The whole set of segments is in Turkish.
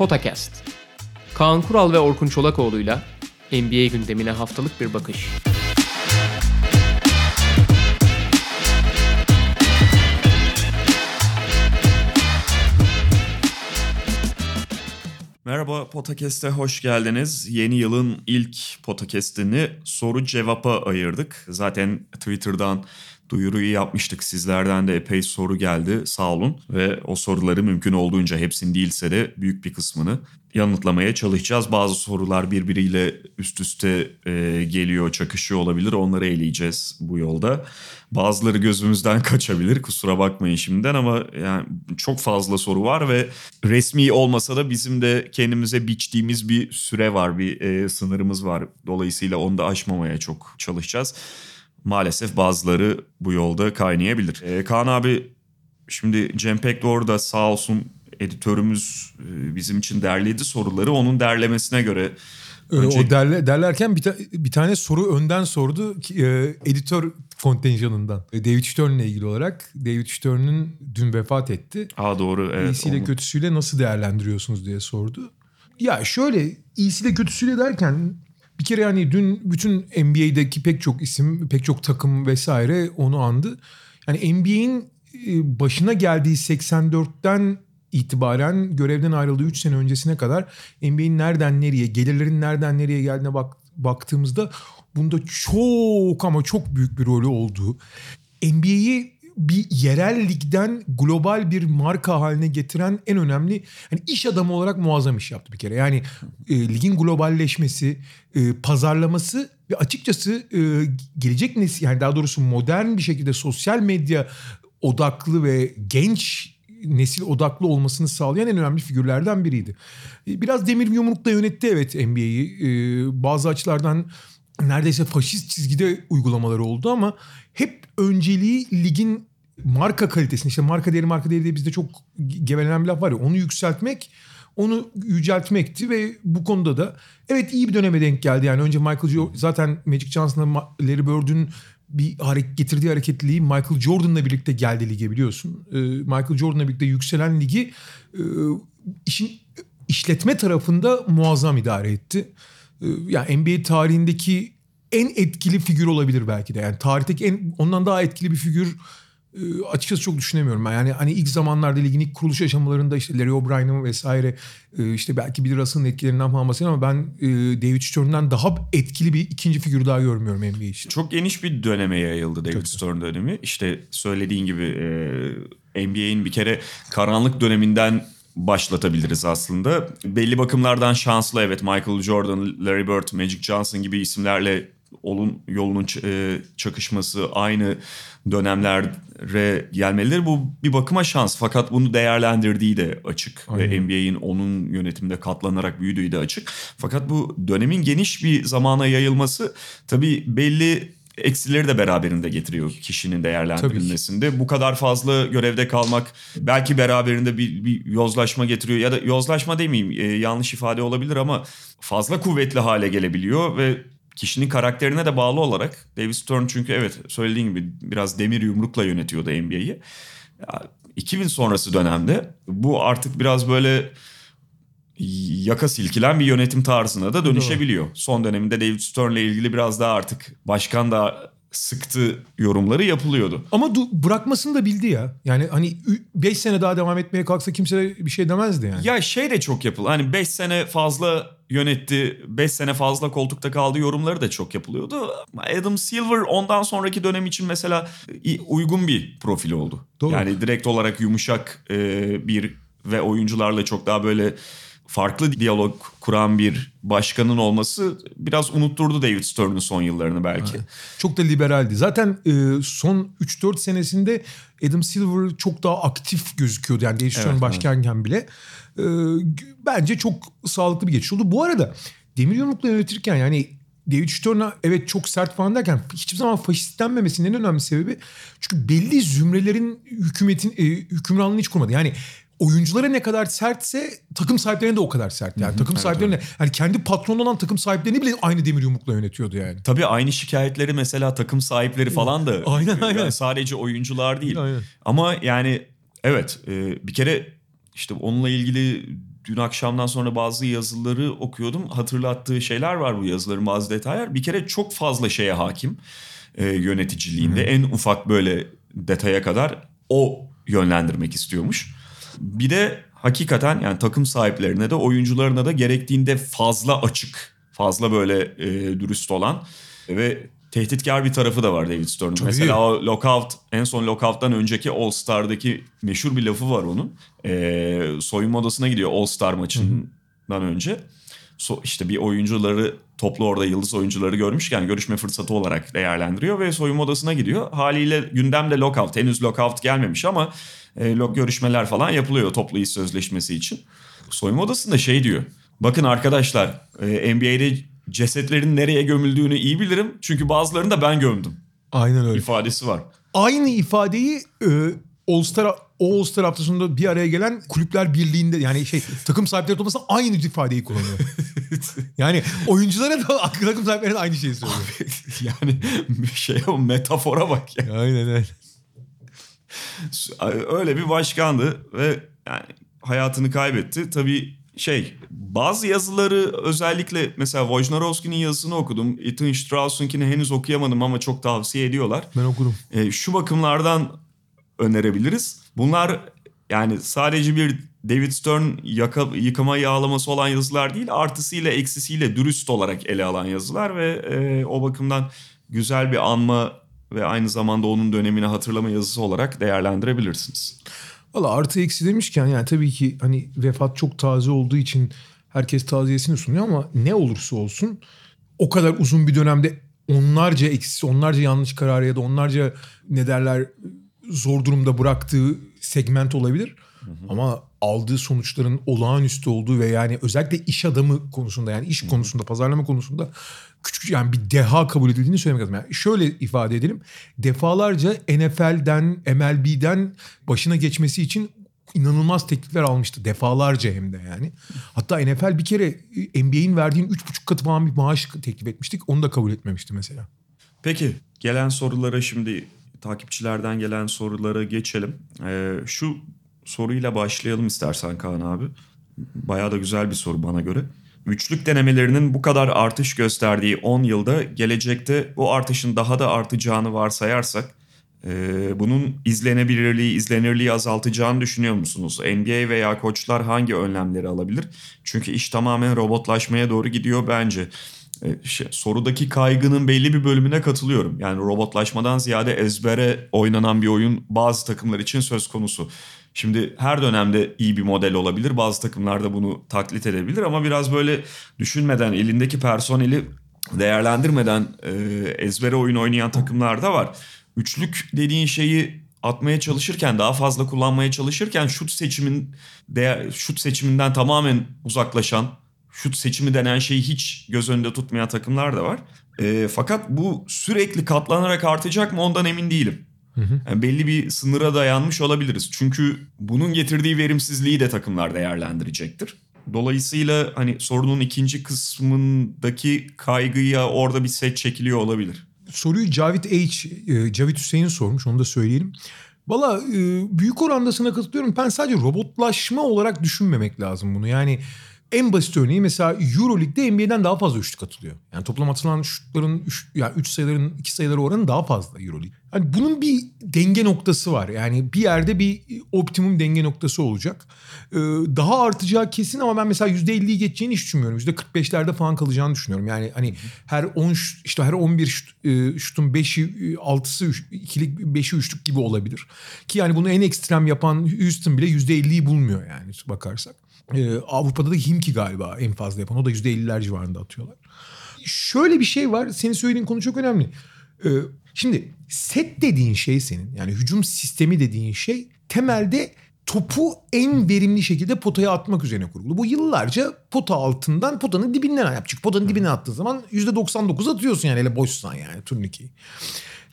Potakast. Kaan Kural ve Orkun Çolakoğlu'yla NBA gündemine haftalık bir bakış. Merhaba Potakest'e hoş geldiniz. Yeni yılın ilk Potakest'ini soru cevapa ayırdık. Zaten Twitter'dan duyuruyu yapmıştık. Sizlerden de epey soru geldi sağ olun. Ve o soruları mümkün olduğunca hepsini değilse de büyük bir kısmını yanıtlamaya çalışacağız. Bazı sorular birbiriyle üst üste e, geliyor, çakışıyor olabilir. Onları eleyeceğiz bu yolda. Bazıları gözümüzden kaçabilir. Kusura bakmayın şimdiden ama yani çok fazla soru var ve resmi olmasa da bizim de kendimize biçtiğimiz bir süre var, bir e, sınırımız var. Dolayısıyla onu da aşmamaya çok çalışacağız. Maalesef bazıları bu yolda kaynayabilir. E, Kaan abi şimdi Cem Pekdor da sağ olsun editörümüz e, bizim için derledi soruları. Onun derlemesine göre Önce... O derle, derlerken bir, ta, bir tane soru önden sordu ki, e, editör kontenjanından. E, David Stern ile ilgili olarak. David Stern'ın dün vefat etti. Aa doğru evet. İyisiyle onu... kötüsüyle nasıl değerlendiriyorsunuz diye sordu. Ya şöyle iyisiyle kötüsüyle derken bir kere yani dün bütün NBA'deki pek çok isim, pek çok takım vesaire onu andı. Yani NBA'in e, başına geldiği 84'ten itibaren görevden ayrıldığı 3 sene öncesine kadar NBA'in nereden nereye, gelirlerin nereden nereye geldiğine bak, baktığımızda bunda çok ama çok büyük bir rolü olduğu. NBA'yi bir yerel ligden global bir marka haline getiren en önemli yani iş adamı olarak muazzam iş yaptı bir kere. Yani e, ligin globalleşmesi, e, pazarlaması ve açıkçası e, gelecek nesil yani daha doğrusu modern bir şekilde sosyal medya odaklı ve genç nesil odaklı olmasını sağlayan en önemli figürlerden biriydi. E, biraz demir yumrukla yönetti evet NBA'yi. E, bazı açılardan neredeyse faşist çizgide uygulamaları oldu ama hep önceliği ligin marka kalitesini işte marka değeri marka değeri diye bizde çok gevelenen bir laf var ya onu yükseltmek onu yüceltmekti ve bu konuda da evet iyi bir döneme denk geldi. Yani önce Michael jo- zaten Magic Johnson'la Larry Bird'ün bir hareket getirdiği hareketliliği Michael Jordan'la birlikte geldi lige biliyorsun. Ee, Michael Jordan'la birlikte yükselen ligi e, işin işletme tarafında muazzam idare etti. Ee, yani NBA tarihindeki en etkili figür olabilir belki de. Yani tarihteki en ondan daha etkili bir figür e, açıkçası çok düşünemiyorum ben. Yani hani ilk zamanlarda ligin ilk kuruluş aşamalarında işte Larry O'Brien'in vesaire e, işte belki Bill Russell'ın etkilerinden falan bahsediyorum ama ben e, David Stern'den daha etkili bir ikinci figür daha görmüyorum NBA için. Çok geniş bir döneme yayıldı David. Stern dönemi. İşte söylediğin gibi NBA'in bir kere karanlık döneminden başlatabiliriz aslında. Belli bakımlardan şanslı evet Michael Jordan, Larry Bird, Magic Johnson gibi isimlerle olun yolunun çakışması aynı dönemlere gelmeleri bu bir bakıma şans. Fakat bunu değerlendirdiği de açık Aynen. ve NBA'in onun yönetiminde katlanarak büyüdüğü de açık. Fakat bu dönemin geniş bir zamana yayılması tabii belli eksileri de beraberinde getiriyor kişinin değerlendirilmesinde. Bu kadar fazla görevde kalmak belki beraberinde bir, bir yozlaşma getiriyor ya da yozlaşma demeyeyim e, yanlış ifade olabilir ama fazla kuvvetli hale gelebiliyor ve kişinin karakterine de bağlı olarak David Stern çünkü evet söylediğin gibi biraz demir yumrukla yönetiyordu NBA'yi. 2000 sonrası dönemde bu artık biraz böyle yaka silkilen bir yönetim tarzına da dönüşebiliyor. Doğru. Son döneminde David Stern'le ilgili biraz daha artık başkan da sıktı yorumları yapılıyordu. Ama du- bırakmasını da bildi ya. Yani hani 5 sene daha devam etmeye kalksa kimse de bir şey demezdi yani. Ya şey de çok yapıldı. Hani 5 sene fazla yönetti, 5 sene fazla koltukta kaldı yorumları da çok yapılıyordu. Adam Silver ondan sonraki dönem için mesela uygun bir profil oldu. Doğru. Yani direkt olarak yumuşak bir ve oyuncularla çok daha böyle farklı diyalog kuran bir başkanın olması biraz unutturdu David Stern'ın son yıllarını belki. Evet. Çok da liberaldi. Zaten e, son 3-4 senesinde Adam Silver çok daha aktif gözüküyordu. Yani David Stern evet, başkanken evet. bile. E, bence çok sağlıklı bir geçiş oldu. Bu arada Demir Yumruk'la yönetirken yani David Stern'a evet çok sert falan derken hiçbir zaman faşistlenmemesinin en önemli sebebi çünkü belli zümrelerin hükümetin e, hükümranlığını hiç kurmadı. Yani oyunculara ne kadar sertse takım sahiplerine de o kadar sert. Yani Hı-hı, takım evet, sahiplerine evet. yani kendi patron olan takım sahiplerini bile aynı demir yumrukla yönetiyordu yani. Tabii aynı şikayetleri mesela takım sahipleri falan da aynen, aynen. Yani sadece oyuncular değil. Aynen. Ama yani evet e, bir kere işte onunla ilgili dün akşamdan sonra bazı yazıları okuyordum. Hatırlattığı şeyler var bu yazıların bazı detaylar. Bir kere çok fazla şeye hakim e, yöneticiliğinde. En ufak böyle detaya kadar o yönlendirmek istiyormuş. Bir de hakikaten yani takım sahiplerine de oyuncularına da gerektiğinde fazla açık, fazla böyle e, dürüst olan ve tehditkar bir tarafı da var David Stern'ın. Mesela o lockout, en son lockout'tan önceki All Star'daki meşhur bir lafı var onun. E, soyunma odasına gidiyor All Star maçından Hı-hı. önce. So, işte bir oyuncuları toplu orada yıldız oyuncuları görmüşken görüşme fırsatı olarak değerlendiriyor ve soyunma odasına gidiyor. Haliyle gündemde lockout. Henüz lockout gelmemiş ama e, görüşmeler falan yapılıyor toplu iş sözleşmesi için. Soyunma odasında şey diyor. Bakın arkadaşlar e, NBA'de cesetlerin nereye gömüldüğünü iyi bilirim. Çünkü bazılarını da ben gömdüm. Aynen öyle. ifadesi var. Aynı ifadeyi e, All Star All Star haftasında bir araya gelen kulüpler birliğinde yani şey takım sahipleri toplasa aynı ifadeyi kullanıyor. yani oyunculara da takım sahiplerine aynı şeyi söylüyor. yani şey o metafora bak ya. Aynen öyle. Öyle bir başkandı ve yani hayatını kaybetti. Tabii şey bazı yazıları özellikle mesela Wojnarowski'nin yazısını okudum. Ethan Strauss'unkini henüz okuyamadım ama çok tavsiye ediyorlar. Ben okudum. E, şu bakımlardan önerebiliriz. Bunlar yani sadece bir David Stern yaka, yıkama yağlaması olan yazılar değil artısıyla eksisiyle dürüst olarak ele alan yazılar ve e, o bakımdan güzel bir anma ve aynı zamanda onun dönemini hatırlama yazısı olarak değerlendirebilirsiniz. Valla artı eksi demişken yani tabii ki hani vefat çok taze olduğu için herkes taziyesini sunuyor ama ne olursa olsun o kadar uzun bir dönemde onlarca eksisi, onlarca yanlış kararı ya da onlarca ne derler zor durumda bıraktığı segment olabilir. Hı hı. Ama aldığı sonuçların olağanüstü olduğu ve yani özellikle iş adamı konusunda yani iş konusunda, pazarlama konusunda küçük yani bir deha kabul edildiğini söylemek lazım. Yani şöyle ifade edelim. Defalarca NFL'den, MLB'den başına geçmesi için inanılmaz teklifler almıştı. Defalarca hem de yani. Hatta NFL bir kere NBA'in verdiğin 3,5 katı falan bir maaş teklif etmiştik. Onu da kabul etmemişti mesela. Peki gelen sorulara şimdi takipçilerden gelen sorulara geçelim. Ee, şu soruyla başlayalım istersen Kaan abi. Bayağı da güzel bir soru bana göre. Üçlük denemelerinin bu kadar artış gösterdiği 10 yılda gelecekte bu artışın daha da artacağını varsayarsak e, bunun izlenebilirliği, izlenirliği azaltacağını düşünüyor musunuz? NBA veya koçlar hangi önlemleri alabilir? Çünkü iş tamamen robotlaşmaya doğru gidiyor bence. E, şey, sorudaki kaygının belli bir bölümüne katılıyorum. Yani robotlaşmadan ziyade ezbere oynanan bir oyun bazı takımlar için söz konusu. Şimdi her dönemde iyi bir model olabilir. Bazı takımlar da bunu taklit edebilir ama biraz böyle düşünmeden elindeki personeli değerlendirmeden e, ezbere oyun oynayan takımlar da var. Üçlük dediğin şeyi atmaya çalışırken daha fazla kullanmaya çalışırken şut seçimin değer, şut seçiminden tamamen uzaklaşan şut seçimi denen şeyi hiç göz önünde tutmayan takımlar da var. E, fakat bu sürekli katlanarak artacak mı ondan emin değilim. Yani belli bir sınıra dayanmış olabiliriz. Çünkü bunun getirdiği verimsizliği de takımlar değerlendirecektir. Dolayısıyla hani sorunun ikinci kısmındaki kaygıya orada bir set çekiliyor olabilir. Soruyu Cavit H, e, Cavit Hüseyin sormuş onu da söyleyelim. Valla e, büyük oranda sana katılıyorum. Ben sadece robotlaşma olarak düşünmemek lazım bunu. Yani en basit örneği mesela Euroleague'de NBA'den daha fazla üçlük atılıyor. Yani toplam atılan şutların üç, yani üç sayıların iki sayıları oranı daha fazla Euroleague. Yani bunun bir denge noktası var. Yani bir yerde bir optimum denge noktası olacak. Ee, daha artacağı kesin ama ben mesela %50'yi geçeceğini hiç düşünmüyorum. %45'lerde falan kalacağını düşünüyorum. Yani hani her 10 işte her 11 şut, e, şutun 5'i 6'sı ikilik 5'i üçlük gibi olabilir. Ki yani bunu en ekstrem yapan Houston bile %50'yi bulmuyor yani bakarsak. Ee, Avrupa'da da Himki galiba en fazla yapan. O da %50'ler civarında atıyorlar. Şöyle bir şey var. Senin söylediğin konu çok önemli. Ee, şimdi set dediğin şey senin yani hücum sistemi dediğin şey temelde topu en verimli şekilde potaya atmak üzerine kurulu. Bu yıllarca pota altından potanın dibinden yap. Çünkü potanın dibine attığın zaman %99 atıyorsun yani hele boşsan yani turnikeyi.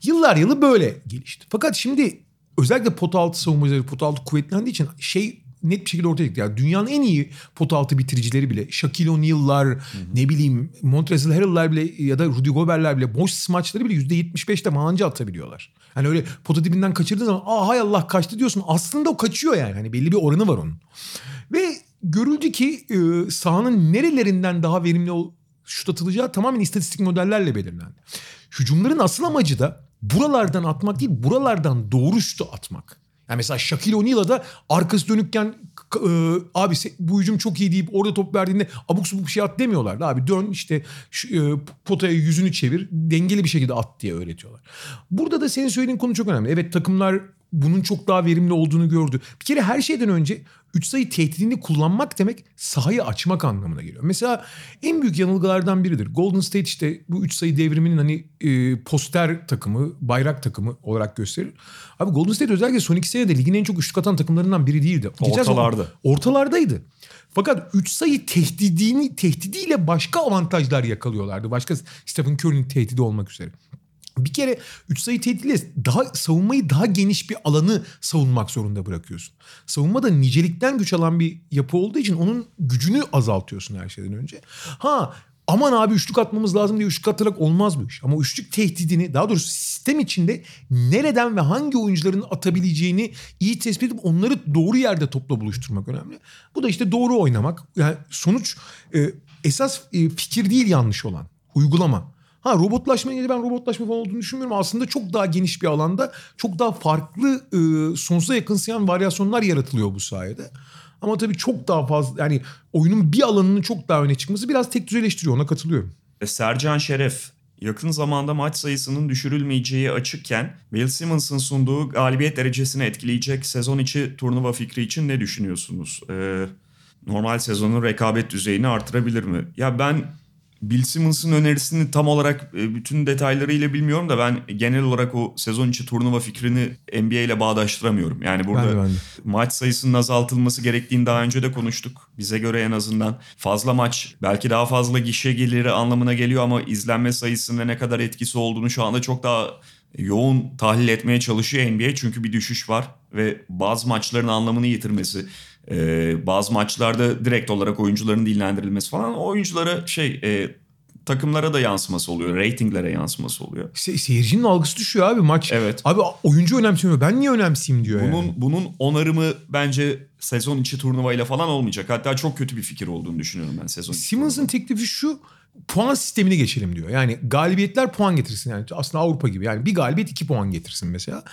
Yıllar yılı böyle gelişti. Fakat şimdi özellikle pota altı savunmacıları pota altı kuvvetlendiği için şey net bir şekilde ortaya çıktı. Yani dünyanın en iyi pot altı bitiricileri bile Shaquille O'Neal'lar ne bileyim Montrezl Harrell'lar bile ya da Rudy Gobert'ler bile boş smaçları bile %75'te mancı atabiliyorlar. Hani öyle pota dibinden kaçırdığın zaman aa hay Allah kaçtı diyorsun. Aslında o kaçıyor yani. Hani belli bir oranı var onun. Ve görüldü ki e, sahanın nerelerinden daha verimli ol- şut atılacağı tamamen istatistik modellerle belirlendi. Hücumların asıl amacı da buralardan atmak değil, buralardan doğru şutu atmak. Yani mesela Shaquille O'Neal'a da arkası dönükken e, abi bu hücum çok iyi deyip orada top verdiğinde abuk subuk bir şey at demiyorlardı. Abi dön işte şu, e, potaya yüzünü çevir dengeli bir şekilde at diye öğretiyorlar. Burada da senin söylediğin konu çok önemli. Evet takımlar bunun çok daha verimli olduğunu gördü. Bir kere her şeyden önce 3 sayı tehdidini kullanmak demek sahayı açmak anlamına geliyor. Mesela en büyük yanılgılardan biridir. Golden State işte bu 3 sayı devriminin hani e, poster takımı, bayrak takımı olarak gösterir. Abi Golden State özellikle son iki senede ligin en çok üçlük atan takımlarından biri değildi. Ortalarda. Ortalardaydı. Fakat 3 sayı tehdidini tehdidiyle başka avantajlar yakalıyorlardı. Başka Stephen Curry'nin tehdidi olmak üzere. Bir kere 3 sayı tehdidiyle daha savunmayı daha geniş bir alanı savunmak zorunda bırakıyorsun. Savunma da nicelikten güç alan bir yapı olduğu için onun gücünü azaltıyorsun her şeyden önce. Ha aman abi üçlük atmamız lazım diye üçlük atarak olmaz bu iş. Ama üçlük tehdidini daha doğrusu sistem içinde nereden ve hangi oyuncuların atabileceğini iyi tespit edip onları doğru yerde topla buluşturmak önemli. Bu da işte doğru oynamak. Yani sonuç e, esas e, fikir değil yanlış olan. Uygulama. Ha robotlaşma ile ben robotlaşma falan olduğunu düşünmüyorum. Aslında çok daha geniş bir alanda çok daha farklı e, sonsuza yakınsayan varyasyonlar yaratılıyor bu sayede. Ama tabii çok daha fazla yani oyunun bir alanının çok daha öne çıkması biraz tek düzeleştiriyor ona katılıyorum. E, Sercan Şeref yakın zamanda maç sayısının düşürülmeyeceği açıkken Bill Simmons'ın sunduğu galibiyet derecesini etkileyecek sezon içi turnuva fikri için ne düşünüyorsunuz? Ee, normal sezonun rekabet düzeyini artırabilir mi? Ya ben Bill Simmons'ın önerisini tam olarak e, bütün detaylarıyla bilmiyorum da ben genel olarak o sezon içi turnuva fikrini NBA ile bağdaştıramıyorum. Yani burada Ben ben maç sayısının azaltılması gerektiğini daha önce de konuştuk. Bize göre en azından fazla maç belki daha fazla gişe geliri anlamına geliyor ama izlenme sayısında ne kadar etkisi olduğunu şu anda çok daha yoğun tahlil etmeye çalışıyor NBA. Çünkü bir düşüş var ve bazı maçların anlamını yitirmesi, e, bazı maçlarda direkt olarak oyuncuların dinlendirilmesi falan oyunculara şey e, takımlara da yansıması oluyor, ratinglere yansıması oluyor. Se- seyircinin algısı düşüyor abi maç. Evet. Abi oyuncu önemsemiyor. Ben niye önemseyeyim diyor Bunun yani. bunun onarımı bence sezon içi turnuvayla falan olmayacak. Hatta çok kötü bir fikir olduğunu düşünüyorum ben sezon. Simmons'ın teklifi şu puan sistemine geçelim diyor. Yani galibiyetler puan getirsin. Yani aslında Avrupa gibi. Yani bir galibiyet iki puan getirsin mesela.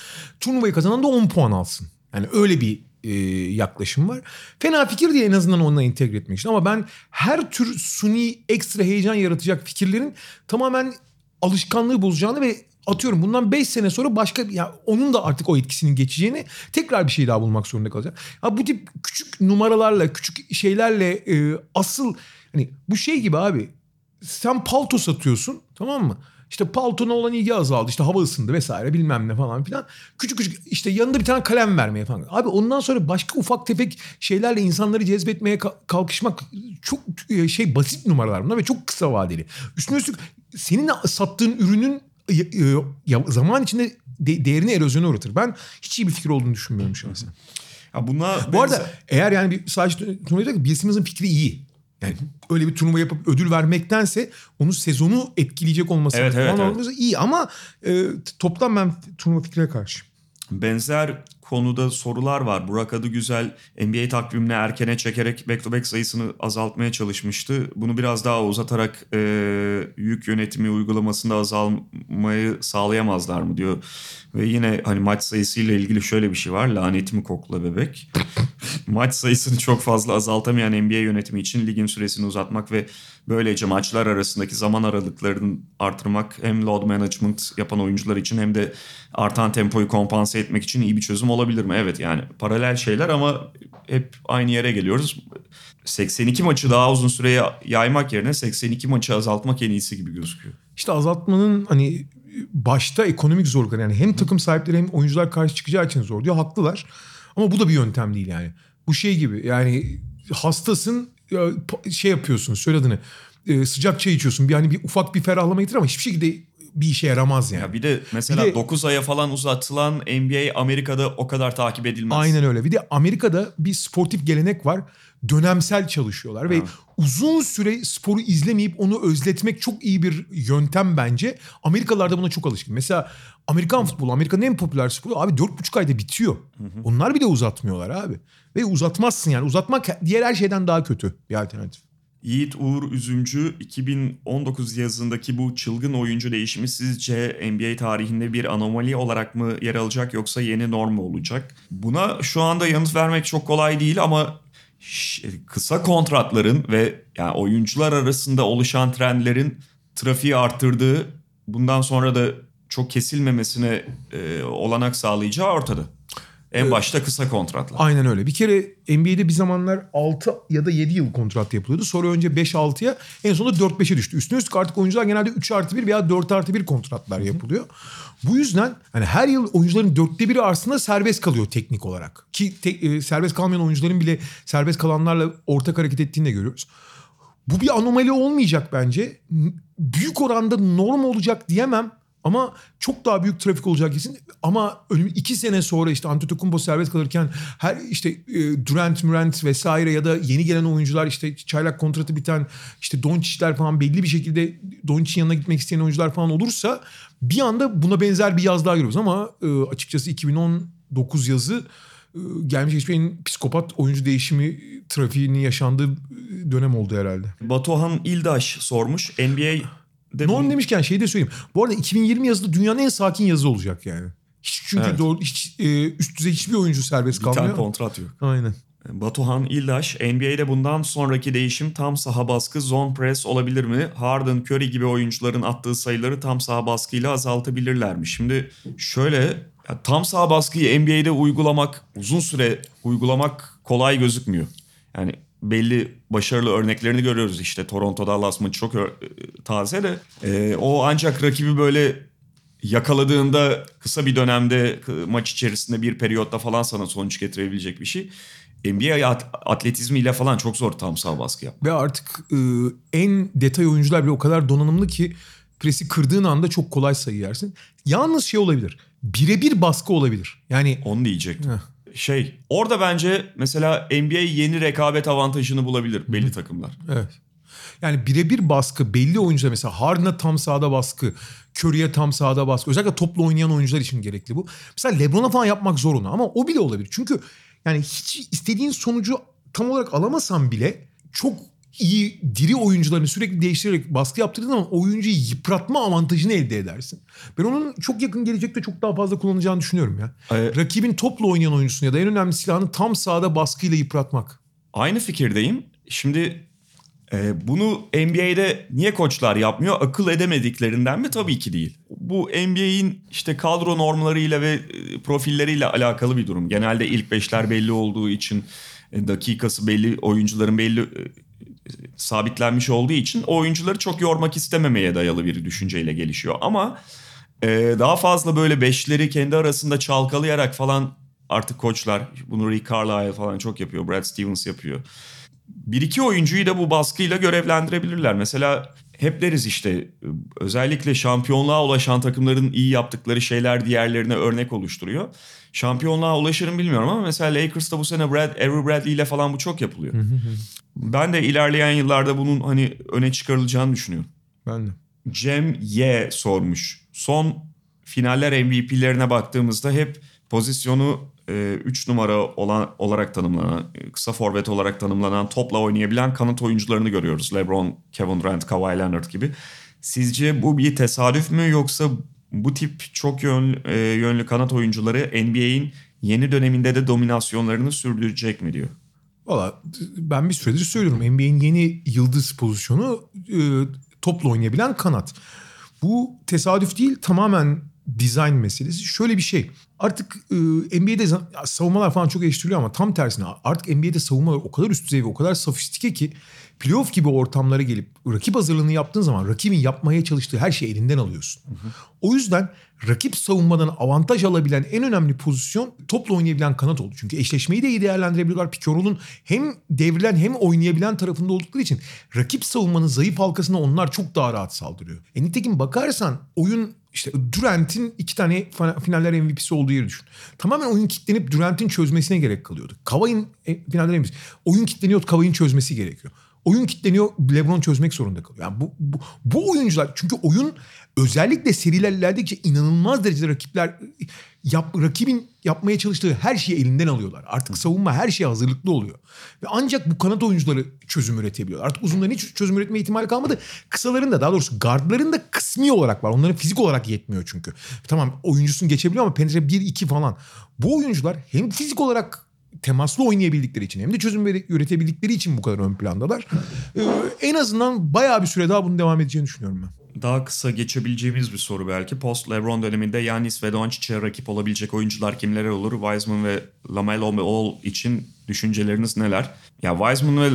Turnuvayı kazanan da 10 puan alsın. Yani öyle bir e, yaklaşım var. Fena fikir değil en azından onunla entegre etmek için. Ama ben her tür suni ekstra heyecan yaratacak fikirlerin tamamen alışkanlığı bozacağını ve atıyorum bundan 5 sene sonra başka ya onun da artık o etkisinin geçeceğini tekrar bir şey daha bulmak zorunda kalacak. Ha bu tip küçük numaralarla, küçük şeylerle e, asıl hani bu şey gibi abi. Sen palto satıyorsun tamam mı? İşte paltona olan ilgi azaldı. işte hava ısındı vesaire bilmem ne falan filan. Küçük küçük işte yanında bir tane kalem vermeye falan. Abi ondan sonra başka ufak tefek şeylerle insanları cezbetmeye ka- kalkışmak çok e, şey basit numaralar bunlar ve çok kısa vadeli. Üstüne üstlük senin sattığın ürünün e, e, zaman içinde de- değerini erozyona uğratır. Ben hiç iyi bir fikir olduğunu düşünmüyorum şahsen. Ya buna Bu arada eğer yani bir sadece turnuva Bill Simmons'ın fikri iyi. Yani öyle bir turnuva yapıp ödül vermektense onun sezonu etkileyecek olması Evet, evet, evet. iyi ama e, toplam ben turnuva fikrine karşı. benzer konuda sorular var. Burak Adıgüzel NBA takvimini erkene çekerek back to back sayısını azaltmaya çalışmıştı. Bunu biraz daha uzatarak e, yük yönetimi uygulamasında azalmayı sağlayamazlar mı diyor. Ve yine hani maç sayısıyla ilgili şöyle bir şey var. Lanetimi kokla bebek. maç sayısını çok fazla azaltamayan NBA yönetimi için ligin süresini uzatmak ve böylece maçlar arasındaki zaman aralıklarını artırmak hem load management yapan oyuncular için hem de artan tempoyu kompanse etmek için iyi bir çözüm olabilir mi? Evet yani paralel şeyler ama hep aynı yere geliyoruz. 82 maçı daha uzun süreye yaymak yerine 82 maçı azaltmak en iyisi gibi gözüküyor. İşte azaltmanın hani başta ekonomik zorlukları yani hem takım sahipleri hem oyuncular karşı çıkacağı için zor diyor. Haklılar. Ama bu da bir yöntem değil yani. Bu şey gibi yani hastasın şey yapıyorsun söyle adını e, sıcak çay içiyorsun. Bir hani bir ufak bir ferahlama getirir ama hiçbir şekilde bir işe yaramaz yani. Ya bir de mesela Bir de- 9 aya falan uzatılan NBA Amerika'da o kadar takip edilmez. Aynen öyle. Bir de Amerika'da bir sportif gelenek var. Dönemsel çalışıyorlar ve Evet. uzun süre sporu izlemeyip onu özletmek çok iyi bir yöntem bence. Amerikalılar da buna çok alışkın. Mesela Amerikan futbolu, Amerika'nın en popüler sporu abi 4,5 ayda bitiyor. Onlar bile uzatmıyorlar abi. Ve uzatmazsın yani. Uzatmak diğer her şeyden daha kötü bir alternatif. Yiğit Uğur Üzümcü 2019 yazındaki bu çılgın oyuncu değişimi sizce NBA tarihinde bir anomali olarak mı yer alacak yoksa yeni norm mu olacak? Buna şu anda yanıt vermek çok kolay değil ama kısa kontratların ve yani oyuncular arasında oluşan trendlerin trafiği arttırdığı bundan sonra da çok kesilmemesine e, olanak sağlayacağı ortada. En başta kısa kontratlar. Aynen öyle. Bir kere NBA'de bir zamanlar 6 ya da 7 yıl kontrat yapılıyordu. Sonra önce 5-6'ya en sonunda 4-5'e düştü. Üstüne üstlük artık oyuncular genelde 3 artı 1 veya 4 artı 1 kontratlar yapılıyor. Bu yüzden hani her yıl oyuncuların dörtte biri arasında serbest kalıyor teknik olarak. Ki te- e, serbest kalmayan oyuncuların bile serbest kalanlarla ortak hareket ettiğini de görüyoruz. Bu bir anomali olmayacak bence. Büyük oranda norm olacak diyemem. Ama çok daha büyük trafik olacak kesin. Ama önüm iki sene sonra işte Antetokounmpo serbest kalırken her işte e, Durant, Murant vesaire ya da yeni gelen oyuncular işte çaylak kontratı biten işte Doncic'ler falan belli bir şekilde Doncic'in yanına gitmek isteyen oyuncular falan olursa bir anda buna benzer bir yaz daha görüyoruz. Ama e, açıkçası 2019 yazı e, gelmiş geçmiş en psikopat oyuncu değişimi trafiğinin yaşandığı e, dönem oldu herhalde. Batuhan İldaş sormuş. NBA'de Norm demişken şey de söyleyeyim. Bu arada 2020 yazıda dünyanın en sakin yazı olacak yani. Hiç çünkü Evet. doğru hiç e, üst düzey hiçbir oyuncu serbest bir tane kalmıyor. kontrat yok. Aynen. Batuhan İldaş, NBA'de bundan sonraki değişim tam saha baskı, zone press olabilir mi? Harden, Curry gibi oyuncuların attığı sayıları tam saha baskıyla azaltabilirler mi? Şimdi şöyle, tam saha baskıyı NBA'de uygulamak, uzun süre uygulamak kolay gözükmüyor. Yani belli başarılı örneklerini görüyoruz işte Toronto Dallas maçı çok ö- taze de Ee, o ancak rakibi böyle yakaladığında kısa bir dönemde maç içerisinde bir periyotta falan sana sonuç getirebilecek bir şey. NBA at- atletizmiyle falan çok zor tam sağ baskı yap. Ve artık e, en detay oyuncular bile o kadar donanımlı ki presi kırdığın anda çok kolay sayı yersin. Yalnız şey olabilir. Birebir baskı olabilir. Yani Onu diyecektim. Heh. Şey orada bence mesela NBA yeni rekabet avantajını bulabilir belli takımlar. Evet. Yani birebir baskı belli oyuncular mesela Harden'a tam sahada baskı, Curry'e tam sahada baskı. Özellikle toplu oynayan oyuncular için gerekli bu. Mesela LeBron'a falan yapmak zor onu ama o bile olabilir. Çünkü yani hiç istediğin sonucu tam olarak alamasan bile çok iyi diri oyuncularını sürekli değiştirerek baskı yaptırdığın zaman oyuncuyu yıpratma avantajını elde edersin. Ben onun çok yakın gelecekte çok daha fazla kullanacağını düşünüyorum ya. Ee, Rakibin topla oynayan oyuncusunu ya da en önemli silahını tam sahada baskıyla yıpratmak. Aynı fikirdeyim. Şimdi e, bunu NBA'de niye koçlar yapmıyor? Akıl edemediklerinden mi? Tabii ki değil. Bu NBA'in işte kadro normlarıyla ve e, profilleriyle alakalı bir durum. Genelde ilk beşler belli olduğu için e, dakikası belli, oyuncuların belli e, sabitlenmiş olduğu için o oyuncuları çok yormak istememeye dayalı bir düşünceyle gelişiyor. Ama e, daha fazla böyle beşleri kendi arasında çalkalayarak falan artık koçlar bunu Rick Carlisle falan çok yapıyor. Brad Stevens yapıyor. Bir iki oyuncuyu da bu baskıyla görevlendirebilirler. Mesela hep deriz işte özellikle şampiyonluğa ulaşan takımların iyi yaptıkları şeyler diğerlerine örnek oluşturuyor. Şampiyonluğa ulaşır mı bilmiyorum ama mesela Lakers'ta bu sene Brad, Avery Bradley ile falan bu çok yapılıyor. ben de ilerleyen yıllarda bunun hani öne çıkarılacağını düşünüyorum. Ben de. Cem Y sormuş. Son finaller MVP'lerine baktığımızda hep pozisyonu 3 numara olan olarak tanımlanan, e, kısa forvet olarak tanımlanan, topla oynayabilen kanat oyuncularını görüyoruz. LeBron, Kevin Durant, Kawhi Leonard gibi. Sizce bu bir tesadüf mü yoksa bu tip çok yönlü, e, yönlü kanat oyuncuları NBA'in yeni döneminde de dominasyonlarını sürdürecek mi diyor. Valla ben bir süredir söylüyorum. NBA'in yeni yıldız pozisyonu e, topla oynayabilen kanat. Bu tesadüf değil tamamen dizayn meselesi. Şöyle bir şey. artık e, NBA'de za- savunmalar falan çok eleştiriliyor ama tam tersine artık NBA'de savunmalar o kadar üst düzey ve o kadar sofistike ki playoff gibi ortamlara gelip rakip hazırlığını yaptığın zaman rakibin yapmaya çalıştığı her şeyi elinden alıyorsun. O yüzden rakip savunmadan avantaj alabilen en önemli pozisyon topla oynayabilen kanat oldu. Çünkü eşleşmeyi de iyi değerlendirebiliyorlar. Roll'un hem devrilen hem oynayabilen tarafında oldukları için rakip savunmanın zayıf halkasına onlar çok daha rahat saldırıyor. E nitekim bakarsan oyun işte Durant'in iki tane finaller MVP'si olduğu yeri düşün. Tamamen oyun kilitlenip Durant'in çözmesine gerek kalıyordu. Kavay'ın e, finaller MVP'si. Oyun kilitleniyor Kavay'ın çözmesi gerekiyor. Oyun kilitleniyor LeBron çözmek zorunda kalıyor. Yani bu, bu, bu oyuncular çünkü oyun özellikle seriler ilerledikçe inanılmaz derecede rakipler yap, rakibin yapmaya çalıştığı her şeyi elinden alıyorlar. Artık savunma her şeye hazırlıklı oluyor. Ve ancak bu kanat oyuncuları çözüm üretebiliyorlar. Artık uzunların hiç çözüm üretme ihtimali kalmadı. Kısaların da daha doğrusu guardların da kısmi olarak var. Onların fizik olarak yetmiyor çünkü. Tamam oyuncusun geçebiliyor ama penetre 1-2 falan. Bu oyuncular hem fizik olarak temaslı oynayabildikleri için hem de çözüm üretebildikleri için bu kadar ön plandalar. Ee, en azından bayağı bir süre daha bunun devam edeceğini düşünüyorum ben. Daha kısa geçebileceğimiz bir soru belki. Post LeBron döneminde Yanis ve Doncic'e rakip olabilecek oyuncular kimler olur? Wiseman ve LaMelo Ball için düşünceleriniz neler? Ya Wiseman ve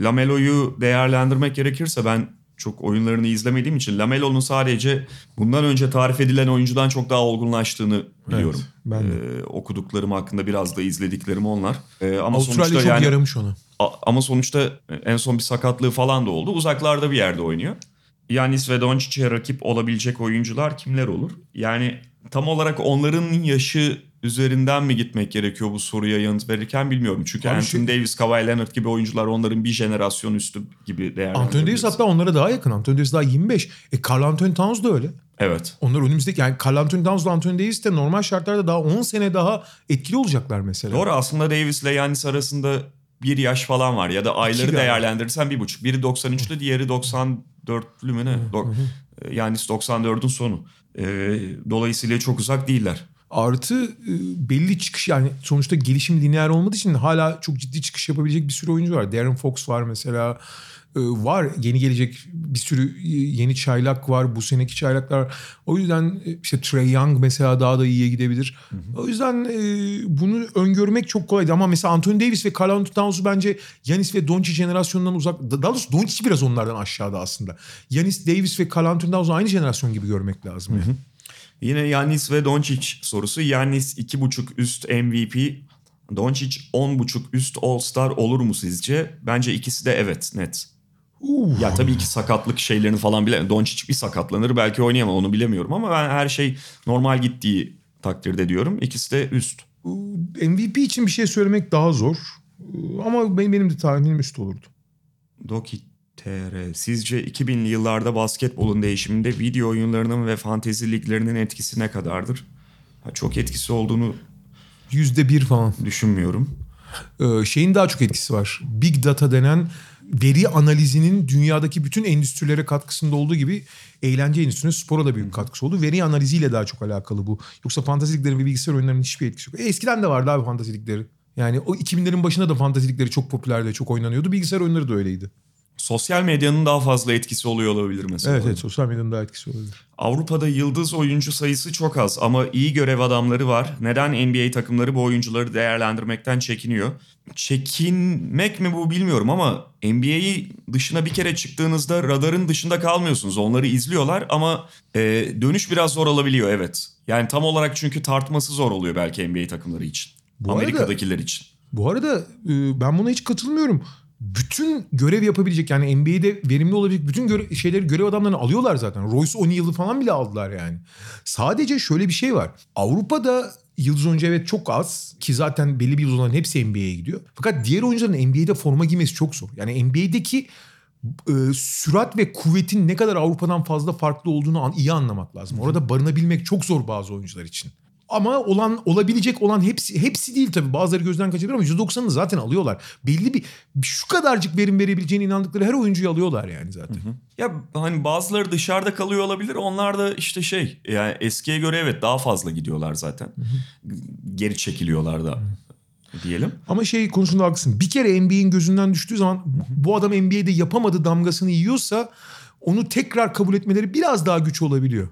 LaMelo'yu değerlendirmek gerekirse ben çok oyunlarını izlemediğim için LaMelo'nun sadece bundan önce tarif edilen oyuncudan çok daha olgunlaştığını biliyorum. ben de. Ee, okuduklarım hakkında biraz da izlediklerim onlar. Ee, ama Avustralya sonuçta çok yani yaramış ona. Ama sonuçta en son bir sakatlığı falan da oldu. Uzaklarda bir yerde oynuyor. Yanis ve Doncic'e rakip olabilecek oyuncular kimler olur? Yani tam olarak onların yaşı üzerinden mi gitmek gerekiyor bu soruya yanıt verirken bilmiyorum. Çünkü Abi Anthony şu- Davis, Kawhi Leonard gibi oyuncular onların bir jenerasyon üstü gibi Anthony değerlendirebiliriz. Davis hatta onlara daha yakın. Anthony Davis daha 25. E Carl Anthony Towns da öyle. Evet. Onlar önümüzdeki yani Carl Anthony Towns ile Anthony Davis de normal şartlarda daha 10 sene daha etkili olacaklar mesela. Doğru aslında Davis ile Yanis arasında bir yaş falan var ya da ayları galiba. değerlendirirsen bir buçuk. Biri 93'lü diğeri 94'lü mü ne? Do- Yanis 94'ün sonu. Ee, dolayısıyla çok uzak değiller. Artı e, belli çıkış yani sonuçta gelişim lineer olmadığı için hala çok ciddi çıkış yapabilecek bir sürü oyuncu var. Darren Fox var mesela. E, var yeni gelecek bir sürü e, yeni çaylak var. Bu seneki çaylaklar. O yüzden işte Trey Young mesela daha da iyiye gidebilir. O yüzden bunu öngörmek çok kolaydı. Ama mesela Anthony Davis ve Carl Anthony Towns'u bence Yanis ve Doncic jenerasyonundan uzak. Daha doğrusu Doncic biraz onlardan aşağıda aslında. Yanis Davis ve Carl Anthony Towns'u aynı jenerasyon gibi görmek lazım. Yani. Yine Yanis ve Doncic sorusu. Yanis 2.5 üst MVP, Doncic 10.5 üst All-Star olur mu sizce? Bence ikisi de evet net. Uh. Ya tabii ki sakatlık şeylerini falan bile Doncic bir sakatlanır belki oynayamam onu bilemiyorum ama ben her şey normal gittiği takdirde diyorum. İkisi de üst. MVP için bir şey söylemek daha zor. Ama benim, benim de tahminim üst olurdu. Doki TR. Sizce 2000'li yıllarda basketbolun değişiminde video oyunlarının ve fantezi liglerinin etkisi ne kadardır? Ha, çok etkisi olduğunu Yüzde bir falan. düşünmüyorum. Ee, şeyin daha çok etkisi var. Big data denen veri analizinin dünyadaki bütün endüstrilere katkısında olduğu gibi eğlence endüstrisine spora da büyük katkısı oldu. Veri analiziyle daha çok alakalı bu. Yoksa fantaziliklerin ve bilgisayar oyunlarının hiçbir etkisi yok. E, eskiden de vardı abi fantazilikleri. Yani o 2000'lerin başında da fantazilikleri çok popülerdi, çok oynanıyordu. Bilgisayar oyunları da öyleydi. Sosyal medyanın daha fazla etkisi oluyor olabilir mesela. Evet evet sosyal medyanın daha etkisi olabilir. Avrupa'da yıldız oyuncu sayısı çok az ama iyi görev adamları var. Neden NBA takımları bu oyuncuları değerlendirmekten çekiniyor? Çekinmek mi bu bilmiyorum ama NBA'yi dışına bir kere çıktığınızda radarın dışında kalmıyorsunuz. Onları izliyorlar ama e, dönüş biraz zor olabiliyor evet. Yani tam olarak çünkü tartması zor oluyor belki NBA takımları için. Bu arada- Amerika'dakiler için. Bu arada e, ben buna hiç katılmıyorum. Bütün görev yapabilecek yani NBA'de verimli olabilecek bütün göre- şeyleri görev adamlarını alıyorlar zaten. Royce O'Neal'ı falan bile aldılar yani. Sadece şöyle bir şey var. Avrupa'da yıldız oyuncu evet çok az ki zaten belli bir yıldızların hepsi NBA'ye gidiyor. Fakat diğer oyuncuların NBA'de forma giymesi çok zor. Yani NBA'deki e, sürat ve kuvvetin ne kadar Avrupa'dan fazla farklı olduğunu an- iyi anlamak lazım. Orada barınabilmek çok zor bazı oyuncular için. Ama olan olabilecek olan hepsi hepsi değil tabii. Bazıları gözden kaçırıyor ama %90'ını zaten alıyorlar. Belli bir şu kadarcık verim verebileceğine inandıkları her oyuncuyu alıyorlar yani zaten. Ya hani bazıları dışarıda kalıyor olabilir. Onlar da işte şey yani eskiye göre evet daha fazla gidiyorlar zaten. Geri çekiliyorlar da diyelim. Ama şey konusunda haklısın. Bir kere NBA'in gözünden düştüğü zaman bu adam NBA'de yapamadı damgasını yiyorsa onu tekrar kabul etmeleri biraz daha güç olabiliyor.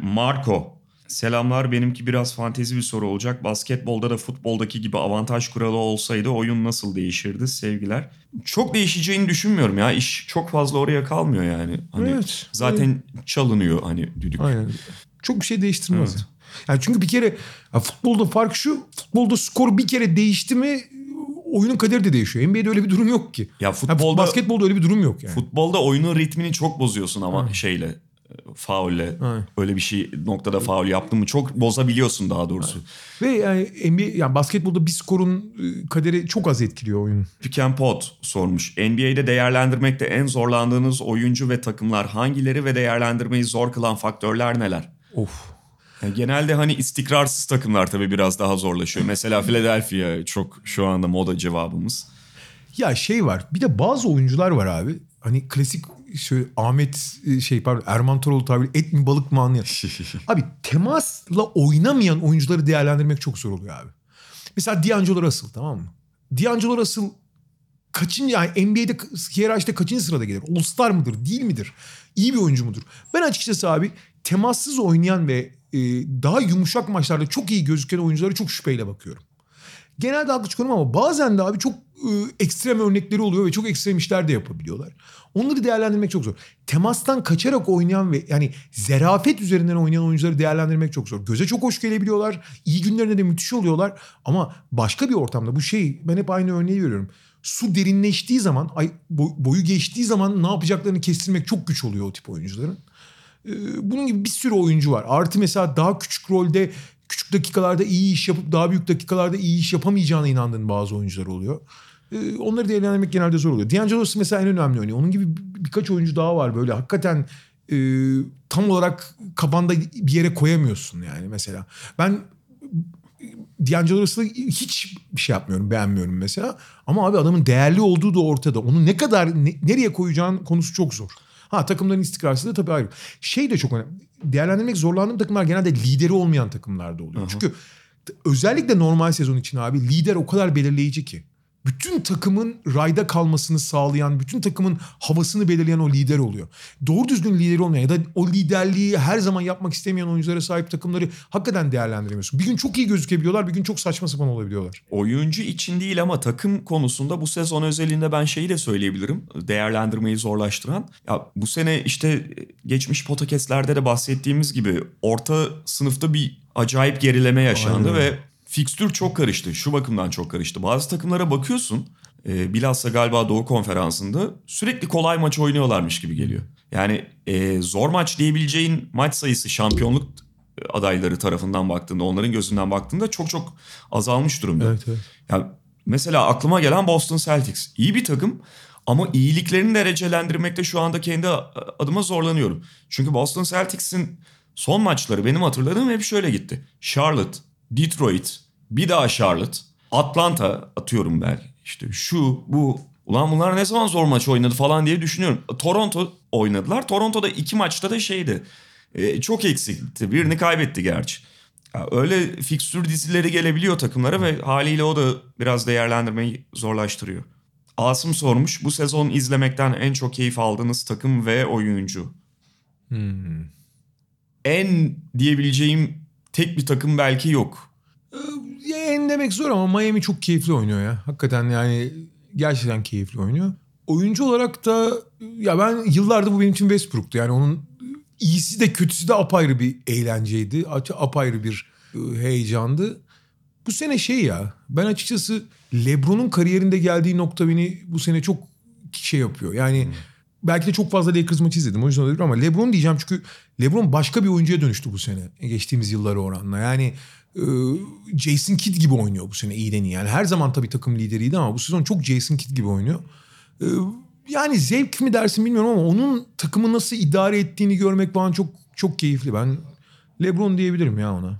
Marco Selamlar benimki biraz fantezi bir soru olacak. Basketbolda da futboldaki gibi avantaj kuralı olsaydı oyun nasıl değişirdi sevgiler. Çok değişeceğini düşünmüyorum ya. İş çok fazla oraya kalmıyor yani. Hani Evet. Zaten çalınıyor hani düdük. Aynen. Çok bir şey değiştirmez. Evet. Yani çünkü bir kere futbolda fark şu. Futbolda skor bir kere değişti mi oyunun kaderi de değişiyor. NBA'de öyle bir durum yok ki. Ya Ha, futbolda basketbolda öyle bir durum yok yani. futbolda oyunun ritmini çok bozuyorsun ama şeyle e, faulle Aynen. öyle bir şey noktada faul yaptın mı çok bozabiliyorsun daha doğrusu. Ve yani NBA yani basketbolda bir skorun e, kaderi çok az etkiliyor oyunun. Pick and Pot sormuş. NBA'de değerlendirmekte en zorlandığınız oyuncu ve takımlar hangileri ve değerlendirmeyi zor kılan faktörler neler? Of. Yani genelde hani istikrarsız takımlar tabii biraz daha zorlaşıyor. Mesela Philadelphia çok şu anda moda cevabımız. Ya şey var. Bir de bazı oyuncular var abi. Hani klasik şöyle Ahmet e, şey pardon Erman Toroğlu tabiri et mi balık mı anlayan. abi temasla oynamayan oyuncuları değerlendirmek çok zor oluyor abi. Mesela D'Angelo Russell tamam mı? D'Angelo Russell kaçıncı yani NBA'de hiyerarşide kaçıncı sırada gelir? All Star mıdır? Değil midir? İyi bir oyuncu mudur? Ben açıkçası abi temassız oynayan ve e, daha yumuşak maçlarda çok iyi gözüken oyunculara çok şüpheyle bakıyorum. Genelde haklı çıkıyorum ama bazen de abi çok e, ekstrem örnekleri oluyor ve çok ekstrem işler de yapabiliyorlar. Onları değerlendirmek çok zor. Temastan kaçarak oynayan ve yani zerafet üzerinden oynayan oyuncuları değerlendirmek çok zor. Göze çok hoş gelebiliyorlar. İyi günlerinde de müthiş oluyorlar. Ama başka bir ortamda bu şey ben hep aynı örneği veriyorum. Su derinleştiği zaman, boyu geçtiği zaman ne yapacaklarını kestirmek çok güç oluyor o tip oyuncuların. Bunun gibi bir sürü oyuncu var. Artı mesela daha küçük rolde küçük dakikalarda iyi iş yapıp daha büyük dakikalarda iyi iş yapamayacağına inandığın bazı oyuncular oluyor. Ee, onları değerlendirmek genelde zor oluyor. D'Angelo mesela en önemli örneği. Onun gibi bir- birkaç oyuncu daha var böyle hakikaten e, tam olarak kafanda bir yere koyamıyorsun yani mesela. Ben D'Angelo Russell'ı hiç bir şey yapmıyorum, beğenmiyorum mesela. Ama abi adamın değerli olduğu da ortada. Onu ne kadar ne- nereye koyacağın konusu çok zor. Ha takımların istikrarsızlığı tabii ayrı. Şey de çok önemli. Değerlendirmek zorlandığım takımlar genelde lideri olmayan takımlarda oluyor. Çünkü t- özellikle normal sezon için abi lider o kadar belirleyici ki. Bütün takımın rayda kalmasını sağlayan, bütün takımın havasını belirleyen o lider oluyor. Doğru düzgün lideri olmayan ya da o liderliği her zaman yapmak istemeyen oyunculara sahip takımları hakikaten değerlendiremiyorsun. Bir gün çok iyi gözükebiliyorlar, bir gün çok saçma sapan olabiliyorlar. Oyuncu için değil ama takım konusunda bu sezon özelinde ben şeyi de söyleyebilirim. Değerlendirmeyi zorlaştıran. Ya bu sene işte geçmiş podcastlerde de bahsettiğimiz gibi orta sınıfta bir acayip gerileme yaşandı Aynen. ve fikstür çok karıştı. Şu bakımdan çok karıştı. Bazı takımlara bakıyorsun. E, bilhassa galiba Doğu Konferansı'nda sürekli kolay maç oynuyorlarmış gibi geliyor. Yani e, zor maç diyebileceğin maç sayısı şampiyonluk adayları tarafından baktığında, onların gözünden baktığında çok çok azalmış durumda. Evet, evet. Ya mesela aklıma gelen Boston Celtics. İyi bir takım ama iyiliklerini derecelendirmekte şu anda kendi adıma zorlanıyorum. Çünkü Boston Celtics'in son maçları benim hatırladığım hep şöyle gitti. Charlotte, Detroit, bir daha Charlotte, Atlanta atıyorum belki. İşte şu, bu. Ulan bunlar ne zaman zor maç oynadı falan diye düşünüyorum. Toronto oynadılar. Toronto'da iki maçta da şeydi. e, çok eksikti. Birini kaybetti gerçi. Ya öyle fikstür dizileri gelebiliyor takımlara ve haliyle o da biraz değerlendirmeyi zorlaştırıyor. Asım sormuş bu sezon izlemekten en çok keyif aldığınız takım ve oyuncu. Hmm. En diyebileceğim tek bir takım belki yok. Demek zor ama Miami çok keyifli oynuyor ya. Hakikaten yani gerçekten keyifli oynuyor. Oyuncu olarak da ya ben yıllardır bu benim için Westbrook'tu. Yani onun iyisi de kötüsü de apayrı bir eğlenceydi. Ap- Apayrı bir e, heyecandı. Bu sene şey ya ben açıkçası LeBron'un kariyerinde geldiği nokta beni bu sene çok şey yapıyor. Yani belki de çok fazla Lakers maçı izledim o yüzden olabilir ama LeBron diyeceğim çünkü LeBron başka bir oyuncuya dönüştü bu sene geçtiğimiz yıllara oranla. Yani Jason Kidd gibi oynuyor bu sene iyiden iyi. Yani her zaman tabii takım lideriydi ama bu sezon çok Jason Kidd gibi oynuyor. E, yani zevk mi dersin bilmiyorum ama onun takımı nasıl idare ettiğini görmek bana çok çok keyifli. Ben LeBron diyebilirim ya ona.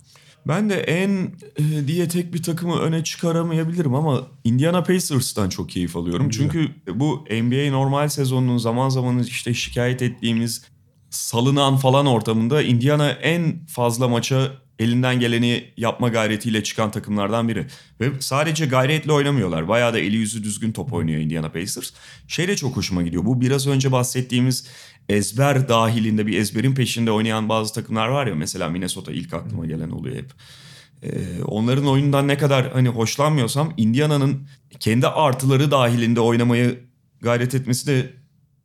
Ben de en e, diye tek bir takımı öne çıkaramayabilirim ama Indiana Pacers'tan çok keyif alıyorum. Çünkü bu NBA normal sezonunun zaman zaman işte şikayet ettiğimiz salınan falan ortamında Indiana en fazla maça elinden geleni yapma gayretiyle çıkan takımlardan biri. Ve sadece gayretle oynamıyorlar. Bayağı da eli yüzü düzgün top oynuyor Indiana Pacers. Şey de çok hoşuma gidiyor. Bu biraz önce bahsettiğimiz ezber dahilinde bir ezberin peşinde oynayan bazı takımlar var ya. Mesela Minnesota ilk aklıma gelen oluyor hep. Ee, onların oyundan ne kadar hani hoşlanmıyorsam Indiana'nın kendi artıları dahilinde oynamayı gayret etmesi de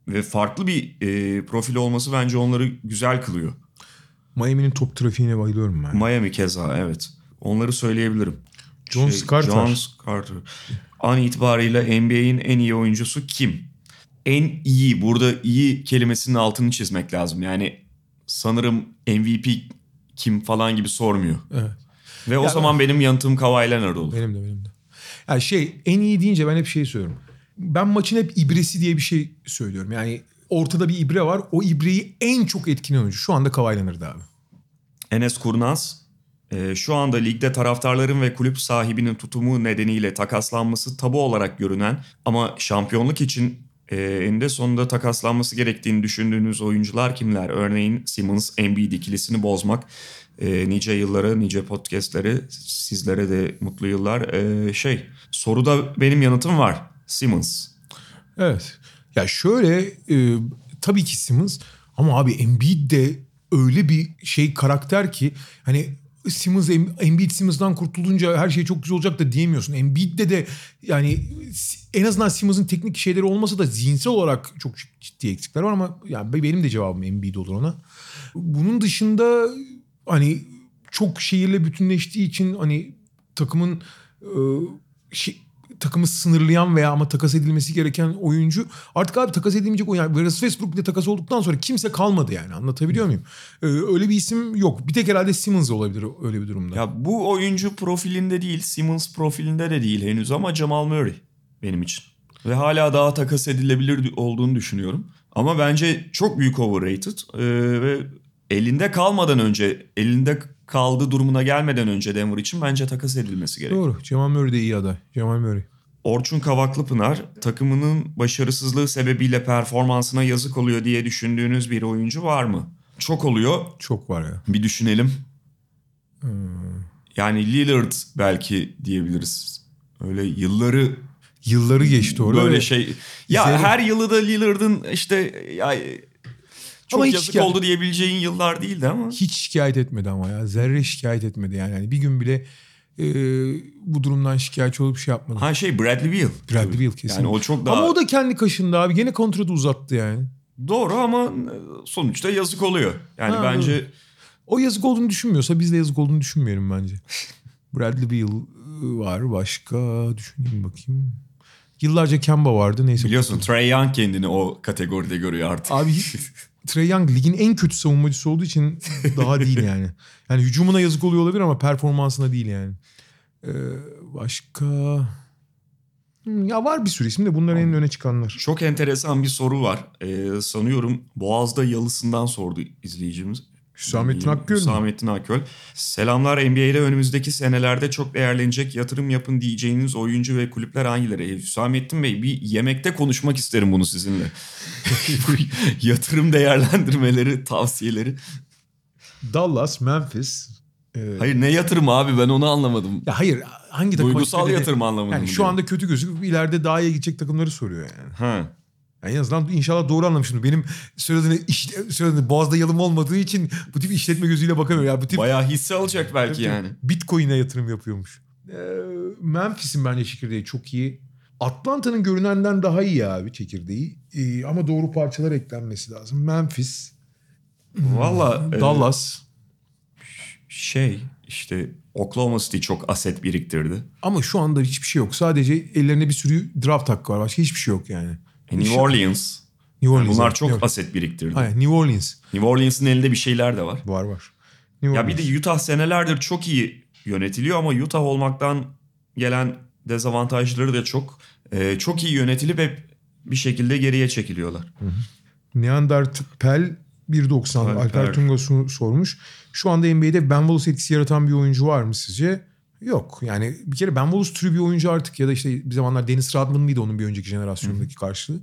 ve farklı bir e, profil olması bence onları güzel kılıyor. Miami'nin top trafiğine bayılıyorum ben. Miami keza evet. Onları söyleyebilirim. John Carter. John Carter. An itibariyle NBA'in en iyi oyuncusu kim? En iyi burada iyi kelimesinin altını çizmek lazım. Yani sanırım MVP kim falan gibi sormuyor. Evet. Ve o Ya- zaman benim yanıtım Kawhi Leonard olur. Benim de benim de. Yani şey en iyi deyince ben hep şey söylüyorum. Ben maçın hep ibresi diye bir şey söylüyorum. Yani ortada bir ibre var. O ibreyi en çok etkilen oyuncu. Şu anda Kawhi Leonard abi. Enes Kurnaz e, şu anda ligde taraftarların ve kulüp sahibinin tutumu nedeniyle takaslanması tabu olarak görünen ama şampiyonluk için e, eninde sonunda takaslanması gerektiğini düşündüğünüz oyuncular kimler? Örneğin Simmons Embiid ikilisini bozmak e, nice yıllara nice podcastlere sizlere de mutlu yıllar. E, şey soruda benim yanıtım var Simmons. Evet. Ya şöyle e, tabii ki Simmons ama abi Embiid de öyle bir şey karakter ki hani Simmons Em- Embiid Simmons'dan kurtulunca her şey çok güzel olacak da diyemiyorsun. Embiid'de de yani en azından Simmons'ın teknik şeyleri olmasa da zihinsel olarak çok ciddi eksikler var ama yani benim de cevabım Embiid olur ona. Bunun dışında hani çok şehirle bütünleştiği için hani takımın e, şey, takımı sınırlayan veya ama takas edilmesi gereken oyuncu artık abi takas edilmeyecek oyuncu. Yani Russell Westbrook ile takas olduktan sonra kimse kalmadı yani anlatabiliyor muyum? Ee, öyle bir isim yok. Bir tek herhalde Simmons olabilir öyle bir durumda. Ya bu oyuncu profilinde değil, Simmons profilinde de değil henüz ama Jamal Murray benim için. Ve hala daha takas edilebilir olduğunu düşünüyorum. Ama bence çok büyük overrated ee, ve elinde kalmadan önce, elinde kaldığı durumuna gelmeden önce Denver için bence takas edilmesi gerekiyor. Doğru. Cemal Murray de iyi aday. Cemal Murray. Orçun Kavaklıpınar takımının başarısızlığı sebebiyle performansına yazık oluyor diye düşündüğünüz bir oyuncu var mı? Çok oluyor. Çok var ya. Bir düşünelim. Yani Lillard belki diyebiliriz. Öyle yılları Yılları geçti orada. böyle şey. Ya Zeynep- her yılı da Lillard'ın işte ya çok Ama yazık şikayet- oldu diyebileceğin yıllar değildi ama. Hiç şikayet etmedi ama ya. Zerre şikayet etmedi yani. yani bir gün bile e, bu durumdan şikayetçi olup şey yapmadı. Ha şey Bradley Beal. Bradley Beal kesin. Yani o çok daha Ama o da kendi kaşında abi. Gene kontratı uzattı yani. doğru ama sonuçta yazık oluyor. Yani Ha, bence O yazık olduğunu düşünmüyorsa biz de yazık olduğunu düşünmeyelim bence. Bradley Beal ıı, var. Başka düşüneyim bakayım. Yıllarca Kemba vardı. Neyse. biliyorsun Trey Young kendini o kategoride görüyor artık. Abi Trey Young ligin en kötü savunmacısı olduğu için daha değil yani. Yani hücumuna yazık oluyor olabilir ama performansına değil yani. Ee, başka... Hmm, Ya var bir sürü isim de bunların en öne çıkanlar. Çok enteresan bir soru var. Ee, sanıyorum Boğaz'da Yalısı'ndan sordu izleyicimiz. Hüsamettin Akgöl mü? Hüsamettin Akgöl. Selamlar NBA'de önümüzdeki senelerde çok değerlenecek yatırım yapın diyeceğiniz oyuncu ve kulüpler hangileri? Hüsamettin Bey bir yemekte konuşmak isterim bunu sizinle. Yatırım değerlendirmeleri, tavsiyeleri. Dallas, Memphis. e, Hayır ne yatırım abi ben onu anlamadım. Ya hayır hangi takım Duygusal yatırım anlamında Yani şu diyor? anda kötü gözüküp ileride daha iyi gidecek takımları soruyor yani. Ha. Yani en azından inşallah doğru anlamışım. Benim söylediğine, iş, söylediğine boğazda yalım olmadığı için bu tip işletme gözüyle bakamıyorum. Ya bu tip Bayağı hisse alacak belki yani. Bitcoin'e yatırım yapıyormuş. Ee, Memphis'in bence çekirdeği çok iyi. Atlanta'nın görünenden daha iyi abi çekirdeği. Ee, ama doğru parçalar eklenmesi lazım. Memphis, Valla e, Dallas. şey işte Oklahoma City çok aset biriktirdi. Ama şu anda hiçbir şey yok. Sadece ellerinde bir sürü draft hakkı var. Başka hiçbir şey yok yani. E, New Orleans. New Orleans. Bunlar evet. çok New- aset biriktirdi. Aynen, New Orleans. New Orleans'ın elinde bir şeyler de var. Var var. New Ya bir de Utah senelerdir çok iyi yönetiliyor ama Utah olmaktan gelen dezavantajları da çok. Ee, çok iyi yönetilip hep bir şekilde geriye çekiliyorlar. Neandertal 1.90 Alper. Alper Tunga sormuş. Şu anda NBA'de Ben Wallace etkisi yaratan bir oyuncu var mı sizce? Yok. Yani bir kere Ben Wallace türü bir oyuncu artık ya da işte bir zamanlar Dennis Rodman mıydı onun bir önceki jenerasyondaki karşılığı.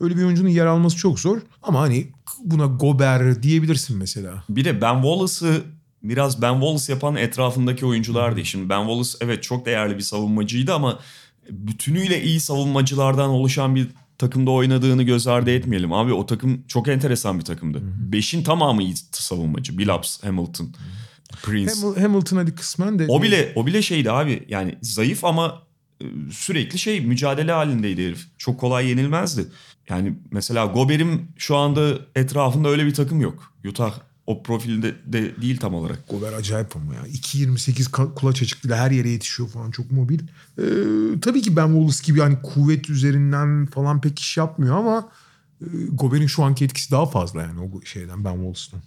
Öyle bir oyuncunun yer alması çok zor. Ama hani buna Gober diyebilirsin mesela. Bir de Ben Wallace'ı biraz Ben Wallace yapan etrafındaki oyunculardı. Şimdi Ben Wallace evet çok değerli bir savunmacıydı ama bütünüyle iyi savunmacılardan oluşan bir takımda oynadığını göz ardı etmeyelim. Abi o takım çok enteresan bir takımdı. Beşin tamamı iyi savunmacı. Billups, Hamilton, Prince. Ham- Hamilton hadi kısmen de. O bile o bile şeydi abi. Yani zayıf ama e, sürekli şey mücadele halindeydi herif. Çok kolay yenilmezdi. Yani mesela Gober'im şu anda etrafında öyle bir takım yok. Utah o profilde de değil tam olarak. Gober acayip ama ya. 2.28 ka- kulaç açıklığıyla her yere yetişiyor falan çok mobil. Ee, tabii ki Ben Wallace gibi hani kuvvet üzerinden falan pek iş yapmıyor ama e, Gober'in şu anki etkisi daha fazla yani o şeyden Ben Wallace'tan.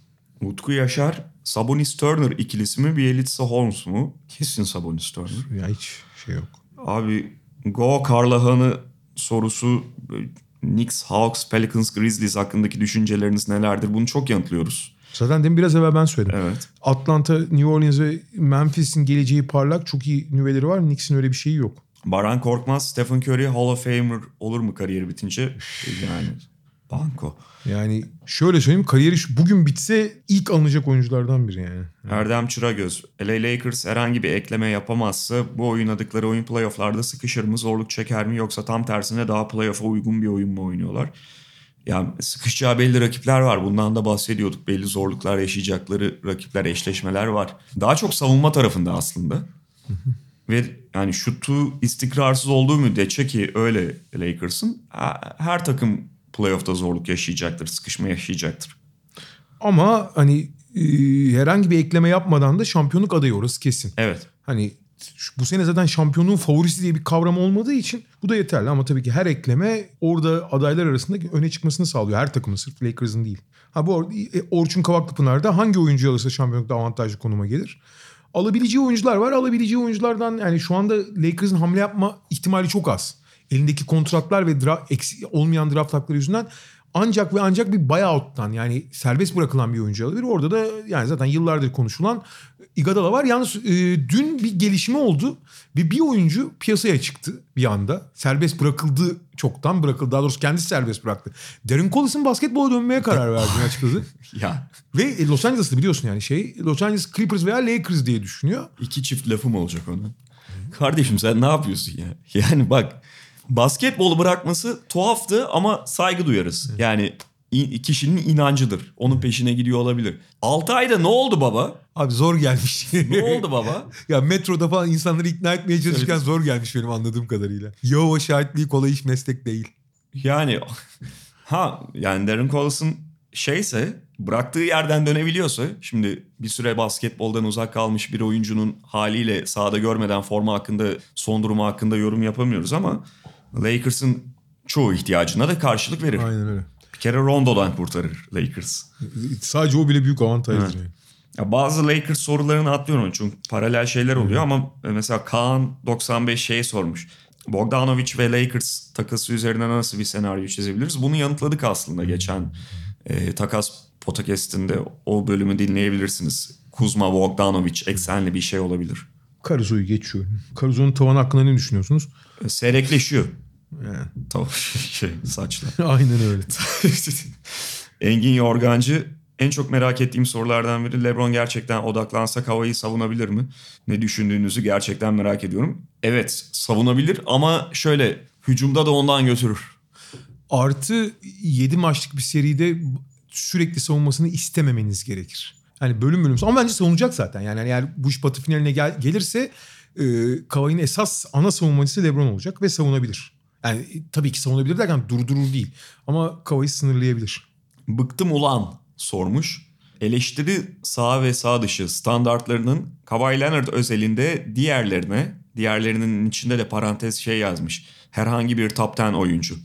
Utku Yaşar, Sabonis Turner ikilisi mi Bielitsa Holmes mu? Kesin Sabonis Turner. Ya hiç şey yok. Abi Go Carlahan'ı sorusu e, Knicks, Hawks, Pelicans, Grizzlies hakkındaki düşünceleriniz nelerdir? Bunu çok yanıtlıyoruz. Zaten demin biraz evvel ben söyledim. Evet. Atlanta, New Orleans ve Memphis'in geleceği parlak. Çok iyi nüveleri var. Knicks'in öyle bir şeyi yok. Baran Korkmaz, Stephen Curry Hall of Famer olur mu kariyeri bitince? Yani banko. Yani şöyle söyleyeyim kariyeri bugün bitse ilk alınacak oyunculardan biri yani. Erdem Çıragöz, LA Lakers herhangi bir ekleme yapamazsa bu oynadıkları oyun playofflarda sıkışır mı, zorluk çeker mi yoksa tam tersine daha playoff'a uygun bir oyun mu oynuyorlar? Ya sıkışacağı belli rakipler var. Bundan da bahsediyorduk. Belli zorluklar yaşayacakları rakipler, eşleşmeler var. Daha çok savunma tarafında aslında. Ve yani şutu istikrarsız olduğu müddetçe ki öyle Lakers'ın her takım playoff'ta zorluk yaşayacaktır, sıkışma yaşayacaktır. Ama hani e, herhangi bir ekleme yapmadan da şampiyonluk adayı orası kesin. Evet. Hani bu sene zaten şampiyonluğun favorisi diye bir kavram olmadığı için bu da yeterli. Ama tabii ki her ekleme orada adaylar arasında öne çıkmasını sağlıyor. Her takımın sırf Lakers'ın değil. Ha bu or- e, Orçun Kavaklıpınar'da hangi oyuncu alırsa şampiyonlukta avantajlı konuma gelir. Alabileceği oyuncular var. Alabileceği oyunculardan yani şu anda Lakers'ın hamle yapma ihtimali çok az. Elindeki kontratlar ve dra- eksi- olmayan draft hakları yüzünden ancak ve ancak bir buyout'tan yani serbest bırakılan bir oyuncu alabilir. Orada da yani zaten yıllardır konuşulan Iguodala var. Yalnız e, dün bir gelişme oldu ve bir oyuncu piyasaya çıktı bir anda. Serbest bırakıldı çoktan bırakıldı. Daha doğrusu kendisi serbest bıraktı. Darren Collins'in basketbola dönmeye karar verdiğini açıkladı. Ya ve e, Los Angeles'ta biliyorsun yani şey Los Angeles Clippers veya Lakers diye düşünüyor. iki çift lafım olacak ona. Kardeşim sen ne yapıyorsun ya? Yani bak basketbolu bırakması tuhaftı ama saygı duyarız. Yani kişinin inancıdır. Onun peşine gidiyor olabilir. 6 ayda ne oldu baba? Abi zor gelmiş. Ne oldu baba? ya metroda falan insanları ikna etmeye çalışırken Evet. zor gelmiş benim anladığım kadarıyla. Yahova şahitliği kolay iş meslek değil. Yani ha yani Darren Collins'ın şeyse bıraktığı yerden dönebiliyorsa şimdi bir süre basketboldan uzak kalmış bir oyuncunun haliyle sahada görmeden forma hakkında son durumu hakkında yorum yapamıyoruz ama Lakers'ın çoğu ihtiyacına da karşılık verir. Aynen öyle. Bir kere Rondo'dan kurtarır Lakers. Sadece o bile büyük avantajdır. Evet. yani. Ya bazı Lakers sorularını atlıyorum çünkü paralel şeyler oluyor ama mesela Kaan 95 şey sormuş. Bogdanovic ve Lakers takası üzerine nasıl bir senaryo çizebiliriz? Bunu yanıtladık aslında geçen e, takas podcast'inde o bölümü dinleyebilirsiniz. Kuzma Bogdanovic eksenli bir şey olabilir. Caruso'yu geçiyorum. Caruso'nun tavanı hakkında ne düşünüyorsunuz? E, Seyrekleşiyor. Yani. Tamam şey saçla. Aynen öyle. Engin Yorgancı en çok merak ettiğim sorulardan biri LeBron gerçekten odaklansa havayı savunabilir mi? Ne düşündüğünüzü gerçekten merak ediyorum. Evet savunabilir ama şöyle hücumda da ondan götürür. Artı 7 maçlık bir seride sürekli savunmasını istememeniz gerekir. Yani bölüm bölüm. Ama bence savunacak zaten. Yani eğer bu iş batı finaline gel- gelirse e, Kavai'nin esas ana savunmacısı LeBron olacak ve savunabilir. Yani e, tabii ki savunabilir derken durdurur değil. Ama Kavai'yi sınırlayabilir. Bıktım ulan sormuş. Eleştiri sağ ve sağ dışı standartlarının Kawhi Leonard özelinde diğerlerine, diğerlerinin içinde de parantez şey yazmış. Herhangi bir top 10 oyuncu.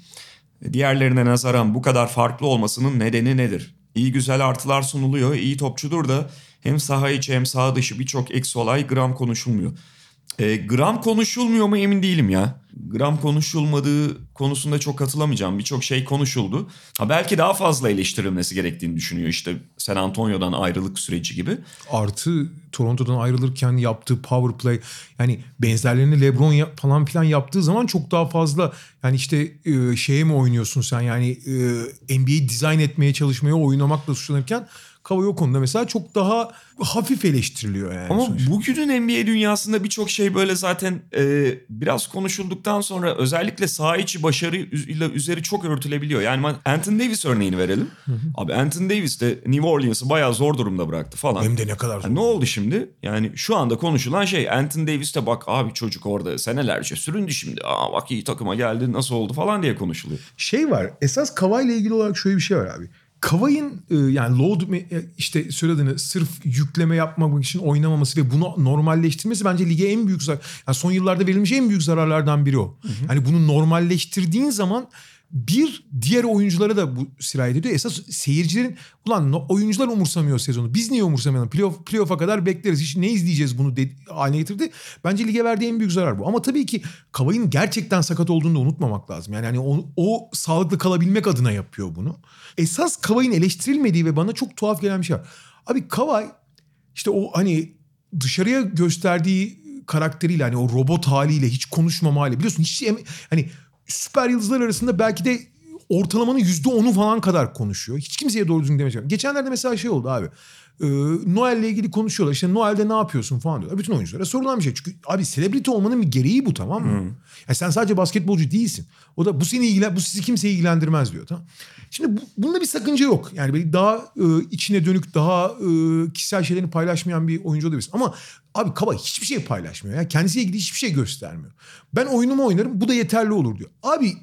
Diğerlerine nazaran bu kadar farklı olmasının nedeni nedir? İyi güzel artılar sunuluyor, iyi topçudur da hem saha içi hem saha dışı birçok eksi olay gram konuşulmuyor. E, gram konuşulmuyor mu emin değilim ya. Gram konuşulmadığı konusunda çok katılamayacağım. Birçok şey konuşuldu. Ha belki daha fazla eleştirilmesi gerektiğini düşünüyor işte San Antonio'dan ayrılık süreci gibi. Artı Toronto'dan ayrılırken yaptığı power play yani benzerlerini LeBron falan filan yaptığı zaman çok daha fazla yani işte e, şeye mi oynuyorsun sen yani e, NBA dizayn etmeye çalışmaya oynamakla suçlanırken Kawhi o konuda mesela çok daha hafif eleştiriliyor yani. Ama sonuçta. bugünün NBA dünyasında birçok şey böyle zaten e, biraz konuşulduktan sonra özellikle saha içi başarıyla üzeri çok örtülebiliyor. Yani Anthony Davis örneğini verelim. Abi Anthony Davis de New Orleans'ı bayağı zor durumda bıraktı falan. Hem de ne kadar zor. Yani ne oldu şimdi? Yani şu anda konuşulan şey Anthony Davis de bak abi çocuk orada senelerce süründü şimdi. Aa bak iyi takıma geldi nasıl oldu falan diye konuşuluyor. şey var. Esas Kavay ile ilgili olarak şöyle bir şey var abi. Kavay'ın e, yani load e, işte söylediğini sırf yükleme yapmamak için oynamaması ve bunu normalleştirmesi bence lige en büyük zarar. Yani son yıllarda verilmiş en büyük zararlardan biri o. Hani bunu normalleştirdiğin zaman bir diğer oyunculara da bu sirayet ediyor. Esas seyircilerin ulan oyuncular umursamıyor sezonu. Biz niye umursamayalım? Playoff, playoff'a kadar bekleriz. Hiç ne izleyeceğiz bunu de- haline getirdi. Bence lige verdiği en büyük zarar bu. Ama tabii ki Kavay'ın gerçekten sakat olduğunu da unutmamak lazım. Yani hani o, o sağlıklı kalabilmek adına yapıyor bunu. Esas Kavay'ın eleştirilmediği ve bana çok tuhaf gelen bir şey var. Abi Kavay işte o hani dışarıya gösterdiği karakteriyle hani o robot haliyle hiç konuşmama hali biliyorsun hiç em- hani süper yıldızlar arasında belki de ortalamanın yüzde onu falan kadar konuşuyor. Hiç kimseye doğru düzgün demeyeceğim. Geçenlerde mesela şey oldu abi. Ee, Noel'le ilgili konuşuyorlar. İşte Noel'de ne yapıyorsun falan diyorlar. Bütün oyunculara sorulan bir şey. Çünkü abi selebriti olmanın bir gereği bu tamam mı? Yani sen sadece basketbolcu değilsin. O da bu seni ilgilen, bu sizi kimseyi ilgilendirmez diyor tamam. Şimdi bu, bunda bir sakınca yok. Yani böyle daha e, içine dönük, daha e, kişisel şeylerini paylaşmayan bir oyuncu olabilirsin. Ama abi Kaba hiçbir şey paylaşmıyor. Ya. Kendisiyle ilgili hiçbir şey göstermiyor. Ben oyunumu oynarım bu da yeterli olur diyor. Abi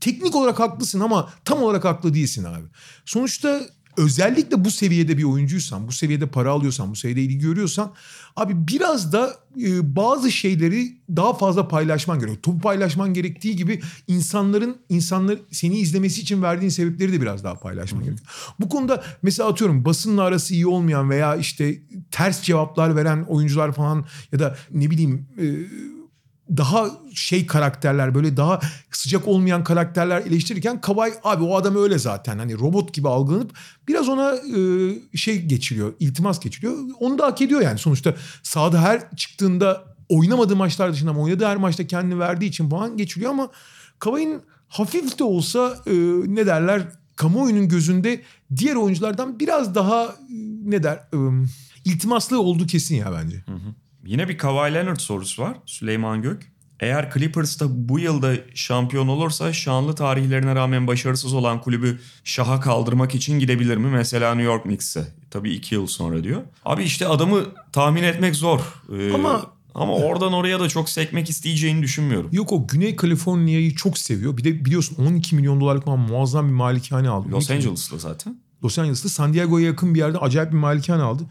teknik olarak haklısın ama tam olarak haklı değilsin abi. Sonuçta özellikle bu seviyede bir oyuncuysan, bu seviyede para alıyorsan, bu seviyede ilgi görüyorsan abi biraz da e, bazı şeyleri daha fazla paylaşman gerekiyor. Topu paylaşman gerektiği gibi insanların insanlar seni izlemesi için verdiğin sebepleri de biraz daha paylaşman gerekiyor. Bu konuda mesela atıyorum basınla arası iyi olmayan veya işte ters cevaplar veren oyuncular falan ya da ne bileyim e, daha şey karakterler böyle daha sıcak olmayan karakterler eleştirirken Kavay abi o adam öyle zaten. Hani robot gibi algılanıp biraz ona e, şey geçiliyor iltimas geçiliyor onu da hak ediyor yani. Sonuçta sahada her çıktığında oynamadığı maçlar dışında ama oynadığı her maçta kendini verdiği için falan geçiliyor ama Kavay'ın hafif de olsa e, ne derler kamuoyunun gözünde diğer oyunculardan biraz daha e, ne der e, iltimaslı olduğu kesin ya bence. Yine bir Kawhi Leonard sorusu var Süleyman Gök. Eğer Clippers da bu yılda şampiyon olursa şanlı tarihlerine rağmen başarısız olan kulübü şaha kaldırmak için gidebilir mi? Mesela New York Knicks'e. Tabii iki yıl sonra diyor. Abi işte adamı tahmin etmek zor. Ee, Ama- ama oradan oraya da çok sekmek isteyeceğini düşünmüyorum. Yok o Güney Kaliforniya'yı çok seviyor. Bir de biliyorsun 12 milyon dolarlık falan muazzam bir malikane aldı. Los 12 Angeles'ta zaten. Los Angeles'ta San Diego'ya yakın bir yerde acayip bir malikane aldı.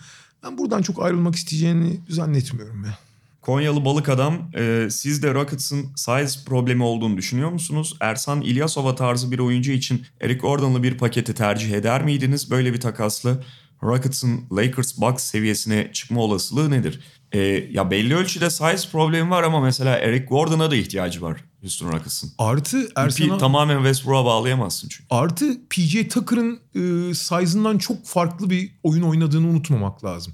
Ben buradan çok ayrılmak isteyeceğini zannetmiyorum ya. Konyalı balık adam e, siz de Rockets'ın size problemi olduğunu düşünüyor musunuz? Ersan İlyasova tarzı bir oyuncu için Eric Gordon'lı bir paketi tercih eder miydiniz? Böyle bir takasla Rockets'ın Lakers Bucks seviyesine çıkma olasılığı nedir? E, ya belli ölçüde size problemi var ama mesela Eric Gordon'a da ihtiyacı var Houston Rockets'ın. Artı Ersan'a... Tamamen Westbrook'a bağlayamazsın çünkü. Artı PJ Tucker'ın e, size'ından çok farklı bir oyun oynadığını unutmamak lazım.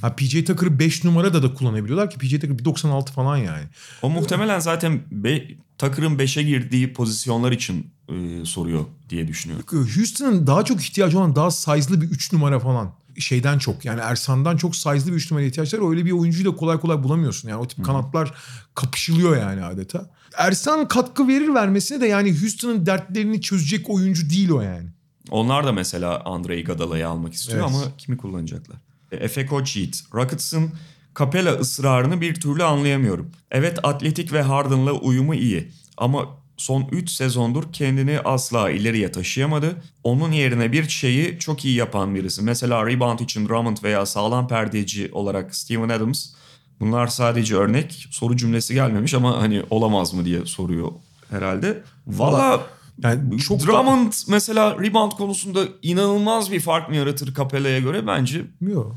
Ha, PJ Tucker'ı 5 numara da da kullanabiliyorlar ki PJ Tucker 1.96 falan yani. O muhtemelen zaten be, Tucker'ın 5'e girdiği pozisyonlar için e, soruyor diye düşünüyorum. Houston'ın daha çok ihtiyacı olan daha size'lı bir 3 numara falan. Şeyden çok yani Ersan'dan çok size'lı bir 3 numara ihtiyaçları öyle bir oyuncuyu da kolay kolay bulamıyorsun. Yani o tip kanatlar kapışılıyor yani adeta. Ersan katkı verir vermesine de yani Houston'ın dertlerini çözecek oyuncu değil o yani. Onlar da mesela Andrei Gadala'yı almak istiyor Evet. ama kimi kullanacaklar? E, Efe Koçyiğit. Rockets'ın Capella ısrarını bir türlü anlayamıyorum. Evet atletik ve Harden'la uyumu iyi ama son 3 sezondur kendini asla ileriye taşıyamadı. Onun yerine bir şeyi çok iyi yapan birisi. Mesela rebound için Drummond veya sağlam perdeci olarak Steven Adams. Bunlar sadece örnek. Soru cümlesi gelmemiş ama hani olamaz mı diye soruyor herhalde. Valla Yani çok da- Drummond mesela rebound konusunda inanılmaz bir fark mı yaratır Capella'ya göre? Bence Yok.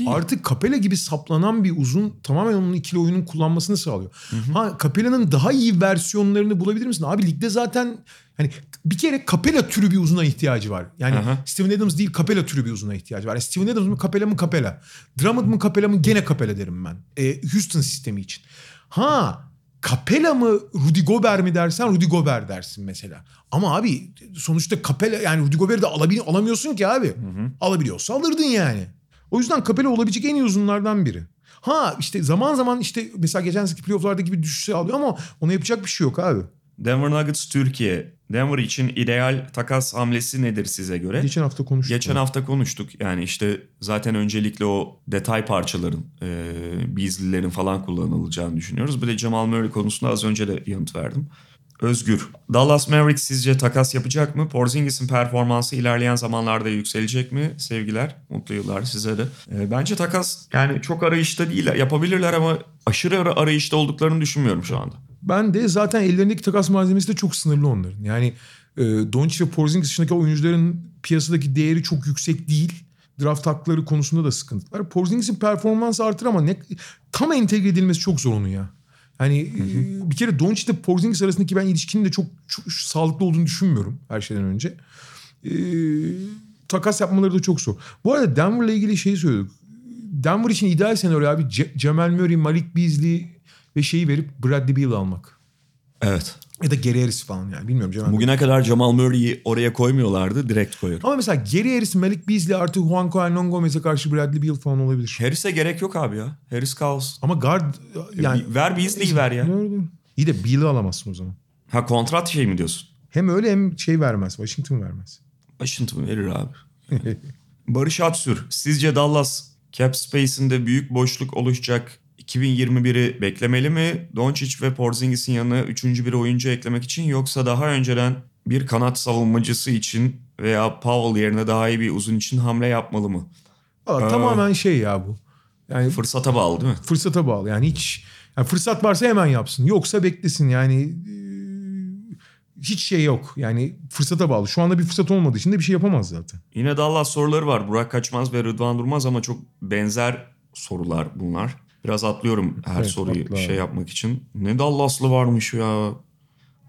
Değil. Artık Capella gibi saplanan bir uzun tamamen onun ikili oyunun kullanmasını sağlıyor. Ha Capella'nın daha iyi versiyonlarını bulabilir misin? Abi ligde zaten hani bir kere Capella türü bir uzuna ihtiyacı var. Yani Aha. Steven Adams değil Capella türü bir uzuna ihtiyacı var. Yani Steven Adams mı Capella mı Capella. Drummond mı Capella mı gene Capella derim ben. E, Houston sistemi için. Ha Capella mı Rudy Gobert mi dersen Rudy Gobert dersin mesela. Ama abi sonuçta Capella yani Rudy Gobert'i de alabil alamıyorsun ki abi. Alabiliyorsa alırdın yani. O yüzden Capella olabilecek en iyi uzunlardan biri. Ha işte zaman zaman işte mesela geçen sezonki playoff'larda gibi düşüşe alıyor ama ona yapacak bir şey yok abi. Denver Nuggets Türkiye. Denver için ideal takas hamlesi nedir size göre? Geçen hafta konuştuk. Geçen hafta konuştuk. Yani işte zaten öncelikle o detay parçaların, e, Beasley'lerin falan kullanılacağını düşünüyoruz. Bir de Jamal Murray konusunda az önce de yanıt verdim. Özgür. Dallas Mavericks sizce takas yapacak mı? Porzingis'in performansı ilerleyen zamanlarda yükselecek mi? Sevgiler, mutlu yıllar size de. E, bence takas yani çok arayışta değil. Yapabilirler ama aşırı arayışta olduklarını düşünmüyorum şu anda. Ben de zaten ellerindeki takas malzemesi de çok sınırlı onların. Yani e, Doncic ve Porzingis dışındaki oyuncuların piyasadaki değeri çok yüksek değil. Draft hakları konusunda da sıkıntılar. Porzingis'in performansı artır ama ne, tam entegre edilmesi çok zor onun ya. Hani e, bir kere Doncic ile Porzingis arasındaki ben ilişkinin de çok, çok sağlıklı olduğunu düşünmüyorum her şeyden önce. E, takas yapmaları da çok zor. Bu arada Denver'la ilgili şeyi söyledik. Denver için ideal senaryo abi Ce- Jamal Murray, Malik Beasley ve şeyi verip Bradley Beal almak. Evet. Ya da Gary Harris falan yani bilmiyorum. Jamal Bugüne kadar Jamal Murray'i oraya koymuyorlardı. Direkt koyuyor. Ama mesela Gary Harris, Malik Beasley artı Juanco Hernan Gomez'e karşı Bradley Beal falan olabilir. Harris'e gerek yok abi ya. Harris kalsın. Ama guard yani... Bir- ver Beasley'i ver ya. İyi de Beal'ı alamazsın o zaman. Ha kontrat şey mi diyorsun? Hem öyle hem şey vermez. Washington vermez. Washington verir abi. Barış Atsür. Sizce Dallas cap space'inde büyük boşluk oluşacak 2021'i beklemeli mi? Doncic ve Porzingis'in yanına üçüncü bir oyuncu eklemek için yoksa daha önceden bir kanat savunmacısı için veya Powell yerine daha iyi bir uzun için hamle yapmalı mı? Valla tamamen şey ya bu. Yani Fırsata bağlı değil mi? fırsata bağlı. Yani hiç yani fırsat varsa hemen yapsın. Yoksa beklesin. Yani e, hiç şey yok. Yani fırsata bağlı. Şu anda bir fırsat olmadığı için de bir şey yapamaz zaten. Yine Dallas soruları var. Burak Kaçmaz ve Rıdvan Durmaz ama çok benzer sorular bunlar. Biraz atlıyorum her Evet, soruyu atla şey yapmak için. Ne Dallaslı varmış ya.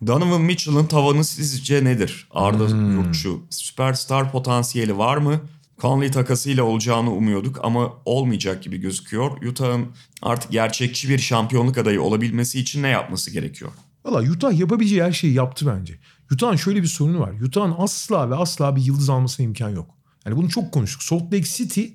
Donovan Mitchell'ın tavanı sizce nedir? Arda Hmm. Yurtçu. Süperstar potansiyeli var mı? Conley takasıyla olacağını umuyorduk ama olmayacak gibi gözüküyor. Utah'ın artık gerçekçi bir şampiyonluk adayı olabilmesi için ne yapması gerekiyor? Valla Utah yapabileceği her şeyi yaptı bence. Utah'ın şöyle bir sorunu var. Utah'ın asla ve asla bir yıldız almasına imkan yok. Yani bunu çok konuştuk. Salt Lake City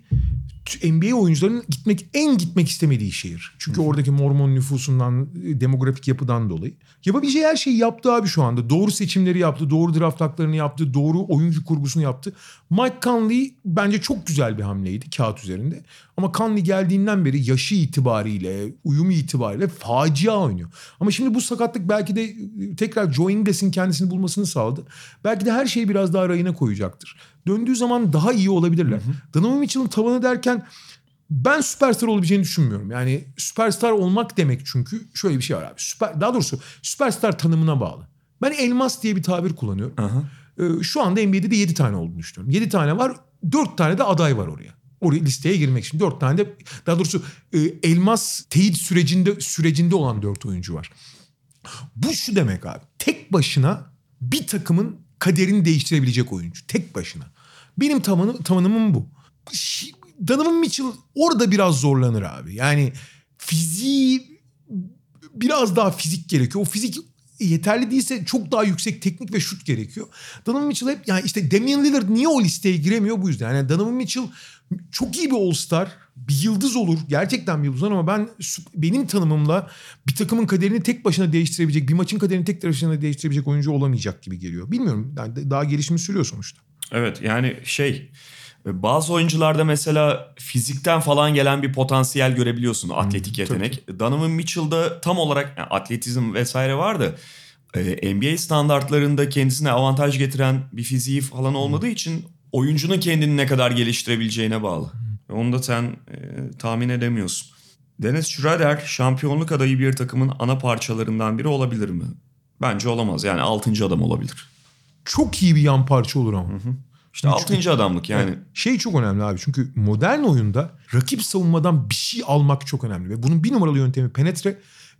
NBA oyuncularının gitmek en gitmek istemediği şehir. Çünkü oradaki Mormon nüfusundan, e, demografik yapıdan dolayı. Yapabileceği her şeyi yaptı abi şu anda. Doğru seçimleri yaptı, doğru draft haklarını yaptı, doğru oyuncu kurgusunu yaptı. Mike Conley bence çok güzel bir hamleydi kağıt üzerinde. Ama Conley geldiğinden beri yaşı itibariyle, uyumu itibariyle facia oynuyor. Ama şimdi bu sakatlık belki de e, tekrar Joe Ingles'in kendisini bulmasını sağladı. Belki de her şeyi biraz daha rayına koyacaktır. Döndüğü zaman daha iyi olabilirler. Donovan Mitchell'ın tavanı derken ben süperstar olabileceğini düşünmüyorum. Yani süperstar olmak demek çünkü şöyle bir şey var abi. Süper, daha doğrusu süperstar tanımına bağlı. Ben elmas diye bir tabir kullanıyorum. Ee, şu anda NBA'de de 7 tane olduğunu düşünüyorum. 7 tane var, 4 tane de aday var oraya. Oraya listeye girmek için 4 tane de daha doğrusu e, elmas teyit sürecinde sürecinde olan 4 oyuncu var. Bu şu demek abi. Tek başına bir takımın kaderini değiştirebilecek oyuncu. Tek başına. Benim tavanı, tavanımım bu. Donovan Mitchell orada biraz zorlanır abi. Yani fiziği biraz daha fizik gerekiyor. O fizik yeterli değilse çok daha yüksek teknik ve şut gerekiyor. Donovan Mitchell hep yani işte Damian Lillard niye o listeye giremiyor bu yüzden. Yani Donovan Mitchell çok iyi bir All-Star, bir yıldız olur. Gerçekten bir yıldız olur ama ben benim tanımımla bir takımın kaderini tek başına değiştirebilecek, bir maçın kaderini tek başına değiştirebilecek oyuncu olamayacak gibi geliyor. Bilmiyorum. Yani daha gelişimi sürüyor sonuçta. Evet yani şey bazı oyuncularda mesela fizikten falan gelen bir potansiyel görebiliyorsun atletik yetenek. Donovan Mitchell'da tam olarak yani atletizm vesaire var da e, NBA standartlarında kendisine avantaj getiren bir fiziği falan olmadığı için oyuncunun kendini ne kadar geliştirebileceğine bağlı. Ve Onu da sen e, tahmin edemiyorsun. Dennis Schroeder şampiyonluk adayı bir takımın ana parçalarından biri olabilir mi? Bence olamaz. Yani 6. adam olabilir. Çok iyi bir yan parça olur ama. İşte 6. adamlık yani. Şey çok önemli abi çünkü modern oyunda rakip savunmadan bir şey almak çok önemli. Ve bunun bir numaralı yöntemi penetre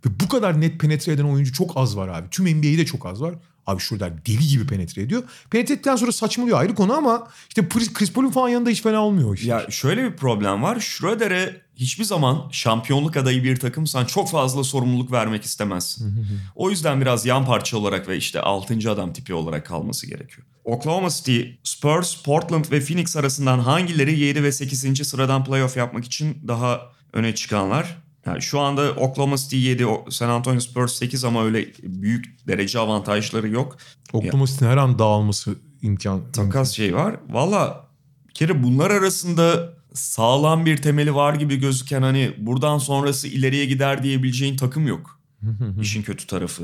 ve bu kadar net penetre eden oyuncu çok az var abi. Tüm NBA'de çok az var. Abi Schroeder deli gibi penetre ediyor. Penetre ettikten sonra saçmalıyor ayrı konu ama işte Chris Paul'un falan yanında hiç fena olmuyor o işler. Ya şöyle bir problem var. Schroeder'e hiçbir zaman şampiyonluk adayı bir takımsan çok fazla sorumluluk vermek istemezsin. o yüzden biraz yan parça olarak ve işte 6. adam tipi olarak kalması gerekiyor. Oklahoma City, Spurs, Portland ve Phoenix arasından hangileri 7 ve 8. sıradan playoff yapmak için daha öne çıkanlar? Yani şu anda Oklahoma City 7, San Antonio Spurs 8 ama öyle büyük derece avantajları yok. Oklahoma City'nin her an dağılması imkan. Takas şey var. Valla bir kere bunlar arasında sağlam bir temeli var gibi gözüken hani buradan sonrası ileriye gider diyebileceğin takım yok. İşin kötü tarafı.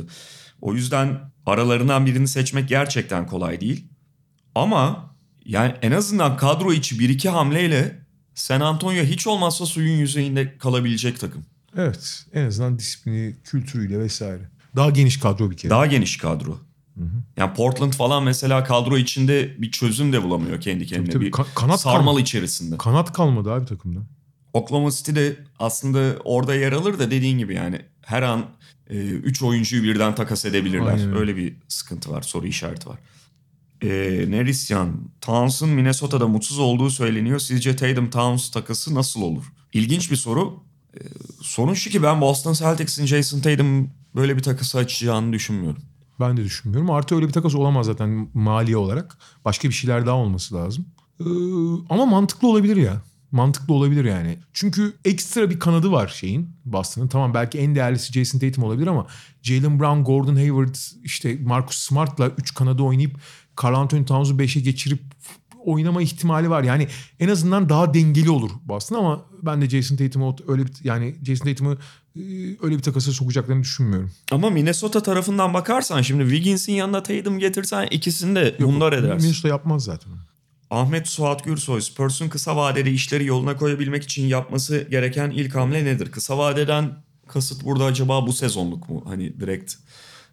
O yüzden aralarından birini seçmek gerçekten kolay değil. Ama yani en azından kadro içi bir iki hamleyle San Antonio hiç olmazsa suyun yüzeyinde kalabilecek takım. Evet en azından disiplini, kültürüyle vesaire. Daha geniş kadro bir kere. Daha geniş kadro. Hı hı. Yani Portland falan mesela kadro içinde bir çözüm de bulamıyor kendi kendine. Tabii, tabii. Bir Ka- kanat sarmal kalmadı. içerisinde. Kanat kalmadı abi takımda. Oklahoma City de aslında orada yer alır da dediğin gibi yani her an 3 e, oyuncuyu birden takas edebilirler. Aynen. Öyle bir sıkıntı var, soru işareti var. E, Nerisyan, Towns'un Minnesota'da mutsuz olduğu söyleniyor. Sizce Tatum Towns takası nasıl olur? İlginç bir soru. Sorun şu ki ben Boston Celtics'in Jason Tatum böyle bir takası açacağını düşünmüyorum. Ben de düşünmüyorum. Artı öyle bir takas olamaz zaten maliye olarak. Başka bir şeyler daha olması lazım. Ee, ama mantıklı olabilir ya. Mantıklı olabilir yani. Çünkü ekstra bir kanadı var şeyin Boston'ın. Tamam belki en değerlisi Jason Tatum olabilir ama Jalen Brown, Gordon Hayward, işte Marcus Smart'la 3 kanadı oynayıp Carl Anthony Towns'u 5'e geçirip oynama ihtimali var. Yani en azından daha dengeli olur Boston ama ben de Jason Tatum'u öyle bir yani Jason Tatum'u e, öyle bir takasa sokacaklarını düşünmüyorum. Ama Minnesota tarafından bakarsan şimdi Wiggins'in yanına Tatum getirsen ikisini de bunlar edersin. Minnesota yapmaz zaten. Ahmet Suat Gürsoy, Spurs'un kısa vadede işleri yoluna koyabilmek için yapması gereken ilk hamle nedir? Kısa vadeden kasıt burada acaba bu sezonluk mu? Hani direkt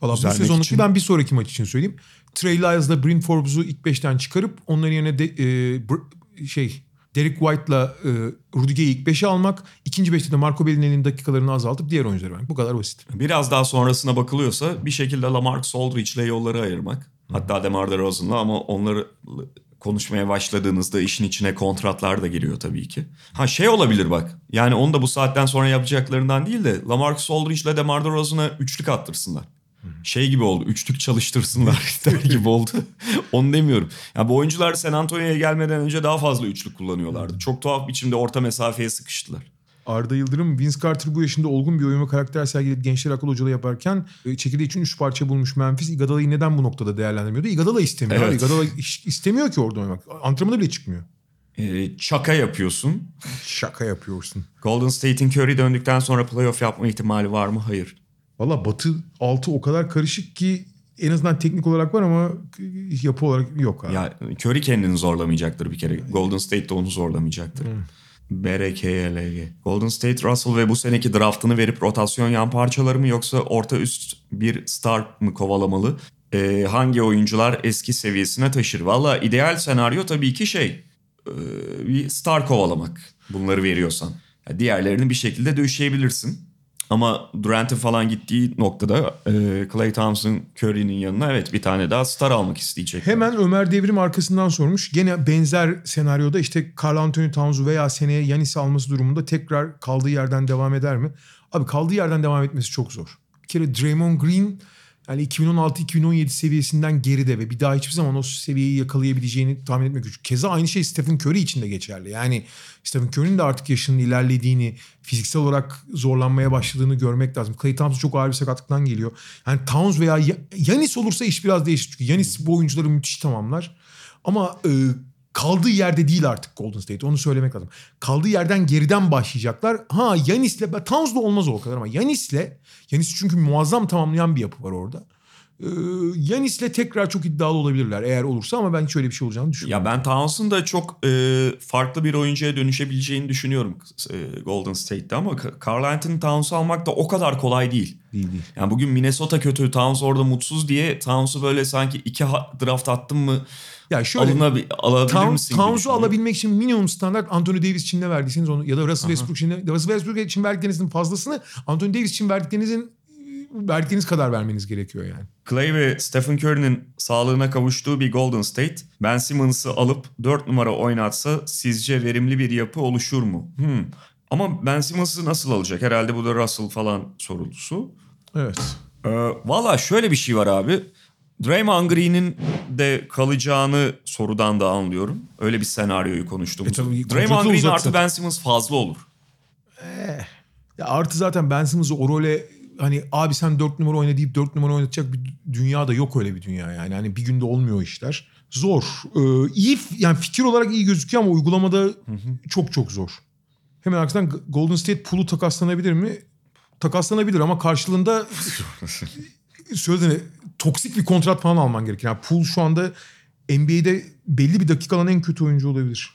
Valla bu sezonluk için... ben bir sonraki maç için söyleyeyim. Trey Lyles'la Bryn Forbes'u ilk beşten çıkarıp onların yerine de, e, şey Derek White'la e, Rudiger'i ilk 5'e almak. ikinci beşte de Marco Bellinelli'nin dakikalarını azaltıp diğer oyuncuları vermek. Bu kadar basit. Biraz daha sonrasına bakılıyorsa bir şekilde Lamarcus Aldridge'le yolları ayırmak. Hatta DeMar DeRozan'la ama onları konuşmaya başladığınızda işin içine kontratlar da giriyor tabii ki. Ha şey olabilir bak. Yani onu da bu saatten sonra yapacaklarından değil de Lamarcus Aldridge ile DeMar DeRozan'a üçlük attırsınlar. Şey gibi oldu. Üçlük çalıştırsınlar gibi oldu. Onu demiyorum. Yani bu oyuncular San Antonio'ya gelmeden önce daha fazla üçlük kullanıyorlardı. Çok tuhaf biçimde orta mesafeye sıkıştılar. Arda Yıldırım, Vince Carter bu yaşında olgun bir oyun ve karakter sergileyip gençler akıl hocalığı yaparken e, çekirdeği için üç parça bulmuş Memphis. Iguodala'yı neden bu noktada değerlendirmiyordu? Iguodala istemiyor. Evet. Iguodala istemiyor ki orada oynamak. Antrenmana bile çıkmıyor. Ee, şaka yapıyorsun. Şaka yapıyorsun. Golden State'in Curry döndükten sonra playoff yapma ihtimali var mı? Hayır. Valla Batı altı o kadar karışık ki en azından teknik olarak var ama yapı olarak yok abi. Ya Curry kendini zorlamayacaktır bir kere. Golden State de onu zorlamayacaktır. Hmm. BRKLG. Golden State Russell ve bu seneki draftını verip rotasyon yan parçaları mı yoksa orta üst bir star mı kovalamalı? Ee, hangi oyuncular eski seviyesine taşır? Valla ideal senaryo tabii ki şey e, bir star kovalamak bunları veriyorsan. Yani diğerlerini bir şekilde döşeyebilirsin. Ama Durant'in falan gittiği noktada e, Clay Thompson Curry'nin yanına evet bir tane daha star almak isteyecek. Hemen Ömer Devrim arkasından sormuş. Gene benzer senaryoda işte Carl Anthony Towns'u veya seneye Yanis'i alması durumunda tekrar kaldığı yerden devam eder mi? Abi kaldığı yerden devam etmesi çok zor. Bir kere Draymond Green yani 2016-2017 seviyesinden geride ve bir daha hiçbir zaman o seviyeyi yakalayabileceğini tahmin etmek güç. Keza aynı şey Stephen Curry için de geçerli. Yani Stephen Curry'nin de artık yaşının ilerlediğini, fiziksel olarak zorlanmaya başladığını görmek lazım. Clay Thompson çok ağır bir sakatlıktan geliyor. Yani Towns veya Yanis olursa iş biraz değişir. Çünkü Yanis bu oyuncuları müthiş tamamlar. Ama e, kaldığı yerde değil artık Golden State. Onu söylemek lazım. Kaldığı yerden geriden başlayacaklar. Ha Yanis'le Towns'la olmaz o kadar ama Yanis'le Yanis çünkü muazzam tamamlayan bir yapı var orada. Ee, Yanis'le tekrar çok iddialı olabilirler eğer olursa ama ben hiç öyle bir şey olacağını düşünmüyorum. Ya ben Towns'un da çok e, farklı bir oyuncuya dönüşebileceğini düşünüyorum e, Golden State'te ama Carl Anthony Towns'u almak da o kadar kolay değil. Değil değil. Yani bugün Minnesota kötü, Towns orada mutsuz diye Towns'u böyle sanki iki draft attım mı ya şöyle Alınabi, alabilir Town, misin? Towns'u alabilmek için minimum standart Anthony Davis için ne verdiyseniz onu ya da Russell Westbrook için Russell Westbrook için verdiklerinizin fazlasını Anthony Davis için verdiklerinizin verdikleriniz kadar vermeniz gerekiyor yani. Clay ve Stephen Curry'nin sağlığına kavuştuğu bir Golden State, Ben Simmons'ı alıp 4 numara oynatsa sizce verimli bir yapı oluşur mu? Hmm. Ama Ben Simmons'ı nasıl alacak? Herhalde bu da Russell falan sorulusu. Evet. Ee, Valla şöyle bir şey var abi. Draymond Green'in de kalacağını sorudan da anlıyorum. Öyle bir senaryoyu konuştuğumuz. E tabii, Draymond Green uzatsa- artı Ben Simmons fazla olur. Ya artı zaten Ben Simmons'ı o role hani abi sen 4 numara oyna deyip 4 numara oynatacak bir dünya da yok öyle bir dünya yani. Hani bir günde olmuyor işler. Zor. Ee, iyi yani fikir olarak iyi gözüküyor ama uygulamada çok çok zor. Hemen arkasından Golden State Pool'u takaslanabilir mi? Takaslanabilir ama karşılığında söylediğine toksik bir kontrat falan alman gerekir. Yani Pool şu anda NBA'de belli bir dakikadan en kötü oyuncu olabilir.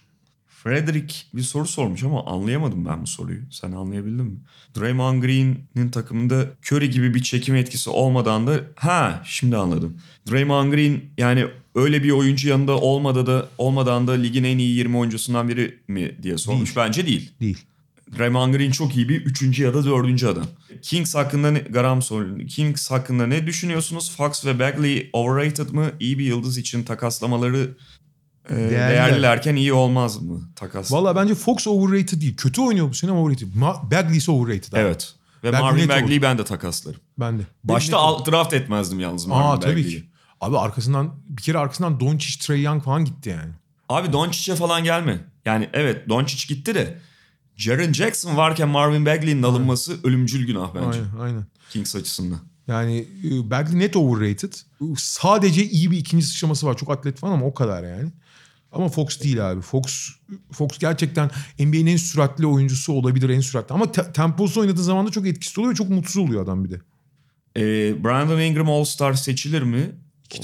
Frederick bir soru sormuş ama anlayamadım ben bu soruyu. Sen anlayabildin mi? Draymond Green'in takımında Curry gibi bir çekim etkisi olmadan da ha şimdi anladım. Draymond Green yani öyle bir oyuncu yanında olmadan da olmadan da ligin en iyi 20 oyuncusundan biri mi diye sormuş. Bence değil. Değil. Draymond Green çok iyi bir üçüncü ya da dördüncü adam. Kings hakkında ne, Garam soruyor. Kings hakkında ne düşünüyorsunuz? Fox ve Bagley overrated mı? İyi bir yıldız için takaslamaları e, değerlilerken iyi olmaz mı? Takas. Valla bence Fox overrated değil. Kötü oynuyor bu sene ama overrated. Ma- Bagley ise overrated. abi. Evet. Ve Bagley Marvin Bagley'i ben de takaslarım. Ben de. Başta alt draft etmezdim yalnız. Marvin Aa tabii Bagley'i. ki. Abi arkasından bir kere arkasından Doncic, Trey Young falan gitti yani. Abi Doncic'e falan gelme. Yani evet Doncic gitti de Jaren Jackson varken Marvin Bagley'in alınması ölümcül günah bence. Aynen aynen. Kings açısından. Yani e, Bagley net overrated. Sadece iyi bir ikinci sıçraması var. Çok atlet falan ama o kadar yani. Ama Fox değil abi. Fox Fox gerçekten NBA'nin en süratli oyuncusu olabilir en süratli. Ama te- temposu oynadığı zaman da çok etkisi oluyor ve çok mutsuz oluyor adam bir de. Ee, Brandon Ingram All-Star seçilir mi?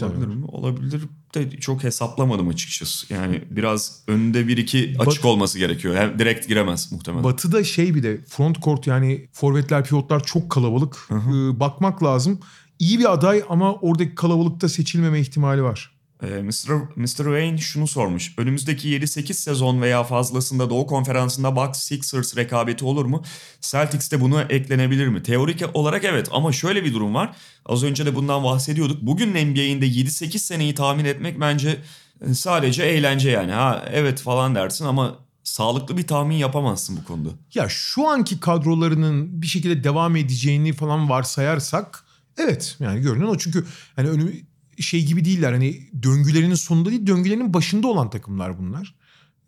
Olabilir mi? Olabilir de çok hesaplamadım açıkçası. Yani biraz önünde bir iki açık Bat- olması gerekiyor. Hem direkt giremez muhtemelen. Batı'da şey bir de front court yani forvetler pivotlar çok kalabalık. Ee, bakmak lazım. İyi bir aday ama oradaki kalabalıkta seçilmeme ihtimali var. Ee, Mr. Mr. Wayne şunu sormuş. Önümüzdeki 7-8 sezon veya fazlasında Doğu Konferansı'nda Bucks Sixers rekabeti olur mu? Celtics'te buna eklenebilir mi? Teorik olarak evet ama şöyle bir durum var. Az önce de bundan bahsediyorduk. Bugün NBA'inde 7-8 seneyi tahmin etmek bence e, sadece eğlence yani. Ha evet falan dersin ama sağlıklı bir tahmin yapamazsın bu konuda. Ya şu anki kadrolarının bir şekilde devam edeceğini falan varsayarsak evet yani görünen o çünkü hani önü şey gibi değiller hani döngülerinin sonunda değil döngülerinin başında olan takımlar bunlar.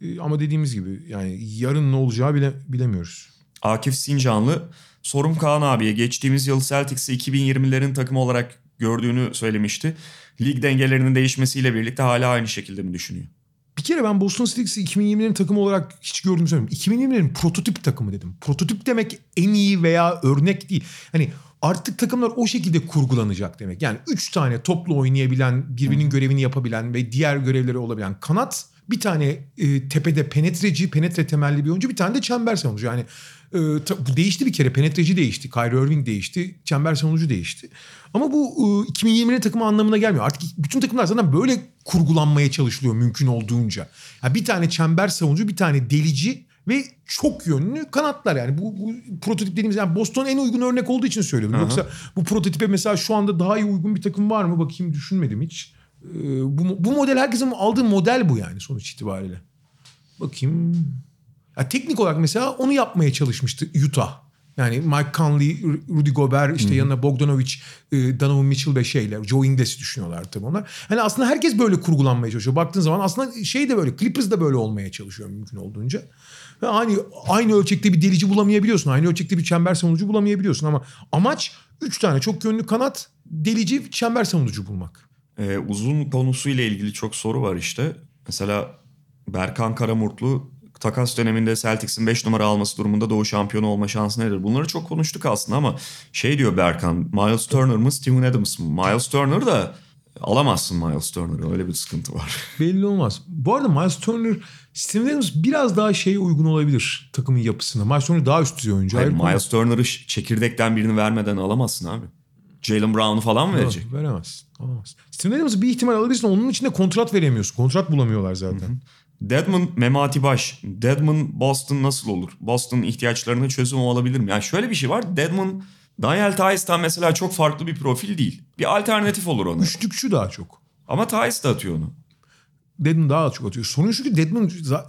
Ee, ama dediğimiz gibi yani yarın ne olacağı bile bilemiyoruz. Akif Sincanlı sorum Kaan abiye geçtiğimiz yıl Celtics'i 2020'lerin takımı olarak gördüğünü söylemişti. Lig dengelerinin değişmesiyle birlikte hala aynı şekilde mi düşünüyor? Bir kere ben Boston Celtics'i 2020'lerin takımı olarak hiç gördüğümü söylemiyorum. 2020'lerin prototip takımı dedim. Prototip demek en iyi veya örnek değil. Hani artık takımlar o şekilde kurgulanacak demek. Yani 3 tane toplu oynayabilen, birbirinin görevini yapabilen ve diğer görevleri olabilen kanat, bir tane e, tepede penetreci, penetre temelli bir oyuncu, bir tane de çember savunucu. Yani e, bu değişti bir kere. Penetreci değişti, Kyrie Irving değişti, çember savunucu değişti. Ama bu e, 2020'lerin takımı anlamına gelmiyor. Artık bütün takımlar zaten böyle kurgulanmaya çalışılıyor mümkün olduğunca. Yani bir tane çember savunucu, bir tane delici ve çok yönlü kanatlar yani bu, bu prototip dediğimiz yani Boston en uygun örnek olduğu için söylüyorum. Yoksa bu prototipe mesela şu anda daha iyi uygun bir takım var mı bakayım düşünmedim hiç. Ee, bu, bu model herkesin aldığı model bu yani sonuç itibariyle. Bakayım. Ya teknik olarak mesela onu yapmaya çalışmıştı Utah. Yani Mike Conley, Rudy Gobert, işte yanına Bogdanovic, e, Donovan Mitchell ve şeyler. Joe Ingles'i düşünüyorlar tabii onlar. Hani aslında herkes böyle kurgulanmaya çalışıyor. Baktığın zaman aslında şey de böyle, Clippers da böyle olmaya çalışıyor mümkün olduğunca. Ve aynı, ölçekte bir delici bulamayabiliyorsun. Aynı ölçekte bir çember savunucu bulamayabiliyorsun. Ama amaç üç tane çok yönlü kanat, delici, çember savunucu bulmak. Ee, uzun konusuyla ilgili çok soru var işte. Mesela Berkan Karamurtlu takas döneminde Celtics'in 5 numara alması durumunda Doğu şampiyonu olma şansı nedir? Bunları çok konuştuk aslında ama şey diyor Berkan, Miles Turner mı Steven Adams mı? Miles Turner da alamazsın Miles Turner'ı öyle bir sıkıntı var. Belli olmaz. Bu arada Miles Turner, Steven Adams biraz daha şeye uygun olabilir takımın yapısına. Miles Turner daha üst düzey oyuncu. Hayır, konu. Miles Turner'ı çekirdekten birini vermeden alamazsın abi. Jalen Brown'u falan mı verecek? Yok, veremez. Alamaz. Steven Adams'ı bir ihtimal alabilirsin. Onun için de kontrat veremiyorsun. Kontrat bulamıyorlar zaten. Deadman Memati Baş. Deadman Boston nasıl olur? Boston ihtiyaçlarına çözüm olabilir mi? Yani şöyle bir şey var. Deadman Daniel Tice'dan mesela çok farklı bir profil değil. Bir alternatif olur ona. Üçlükçü daha çok. Ama Tice de atıyor onu. Deadman daha çok atıyor. Sorun şu ki Deadman za-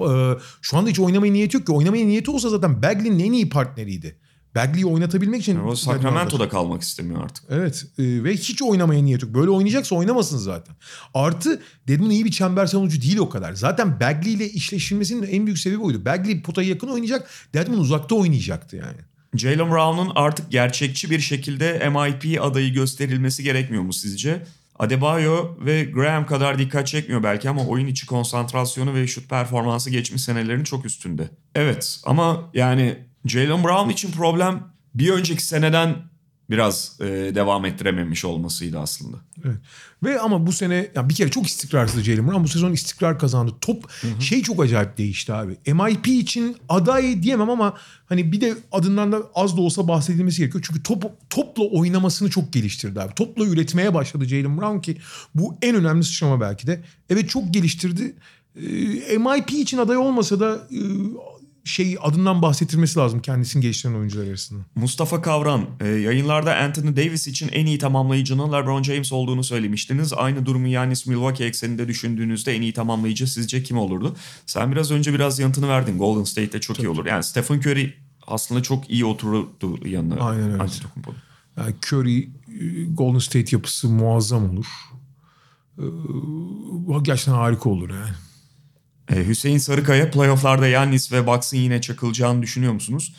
e, şu anda hiç oynamaya niyeti yok ki. Oynamaya niyeti olsa zaten Bagley'nin en iyi partneriydi. Bagley'i oynatabilmek için... O Deadman Sacramento'da kalmak istemiyor artık. Evet e, ve hiç oynamaya niyet yok. Böyle oynayacaksa oynamasın zaten. Artı Deadman iyi bir çember savunucu değil o kadar. Zaten Bagley ile işleşilmesinin en büyük sebebi oydu. Bagley potaya yakın oynayacak. Deadman uzakta oynayacaktı yani. Jalen Brown'un artık gerçekçi bir şekilde MIP adayı gösterilmesi gerekmiyor mu sizce? Adebayo ve Graham kadar dikkat çekmiyor belki ama oyun içi konsantrasyonu ve şut performansı geçmiş senelerin çok üstünde. Evet ama yani Jalen Brown için problem bir önceki seneden biraz e, devam ettirememiş olmasıydı aslında. Evet. Ve ama bu sene ya bir kere çok istikrarsız Jalen Brown. Bu sezon istikrar kazandı. Top şey çok acayip değişti abi. MIP için aday diyemem ama hani bir de adından da az da olsa bahsedilmesi gerekiyor. Çünkü top topla oynamasını çok geliştirdi abi. Topla üretmeye başladı Jalen Brown ki bu en önemli sıçrama belki de. Evet çok geliştirdi. Ee, MIP için aday olmasa da e, şey adından bahsettirmesi lazım kendisini geliştiren oyuncular arasında. Mustafa Kavran, e, yayınlarda Anthony Davis için en iyi tamamlayıcının LeBron James olduğunu söylemiştiniz. Aynı durumu Yanis Milwaukee ekseninde düşündüğünüzde en iyi tamamlayıcı sizce kim olurdu? Sen biraz önce biraz yanıtını verdin. Golden State'de çok iyi olur. Yani Stephen Curry aslında çok iyi otururdu yanına. Aynen öyle. Antetokounmpo'nun. Yani Curry, e, Golden State yapısı muazzam olur. Gerçekten harika olur yani. E, Hüseyin Sarıkaya playofflarda Yannis ve Bucks'ın yine çakılacağını düşünüyor musunuz?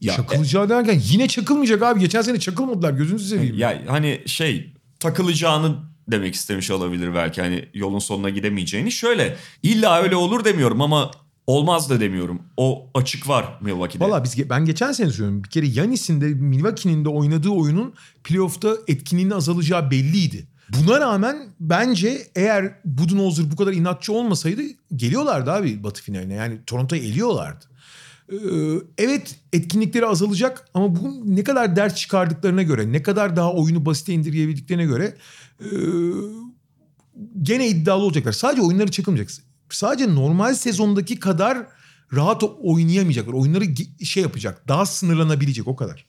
Ya, Çakılacağı derken yine çakılmayacak abi. Geçen sene çakılmadılar gözünüzü seveyim. Ya hani şey takılacağını demek istemiş olabilir belki hani yolun sonuna gidemeyeceğini. Şöyle illa öyle olur demiyorum ama olmaz da demiyorum. O açık var Milwaukee'de. Valla biz ben geçen sene söylüyorum. Bir kere Yanis'in de Milwaukee'nin de oynadığı oyunun playoff'ta etkinliğinin azalacağı belliydi. Buna rağmen bence eğer Budenholzer bu kadar inatçı olmasaydı geliyorlardı abi Batı finaline. Yani Toronto'yu eliyorlardı. Ee, evet etkinlikleri azalacak ama bu ne kadar ders çıkardıklarına göre, ne kadar daha oyunu basite indirgeyebildiklerine göre e, gene iddialı olacaklar. Sadece oyunları çakılmayacak. Sadece normal sezondaki kadar rahat oynayamayacaklar. Oyunları şey yapacak, daha sınırlanabilecek o kadar.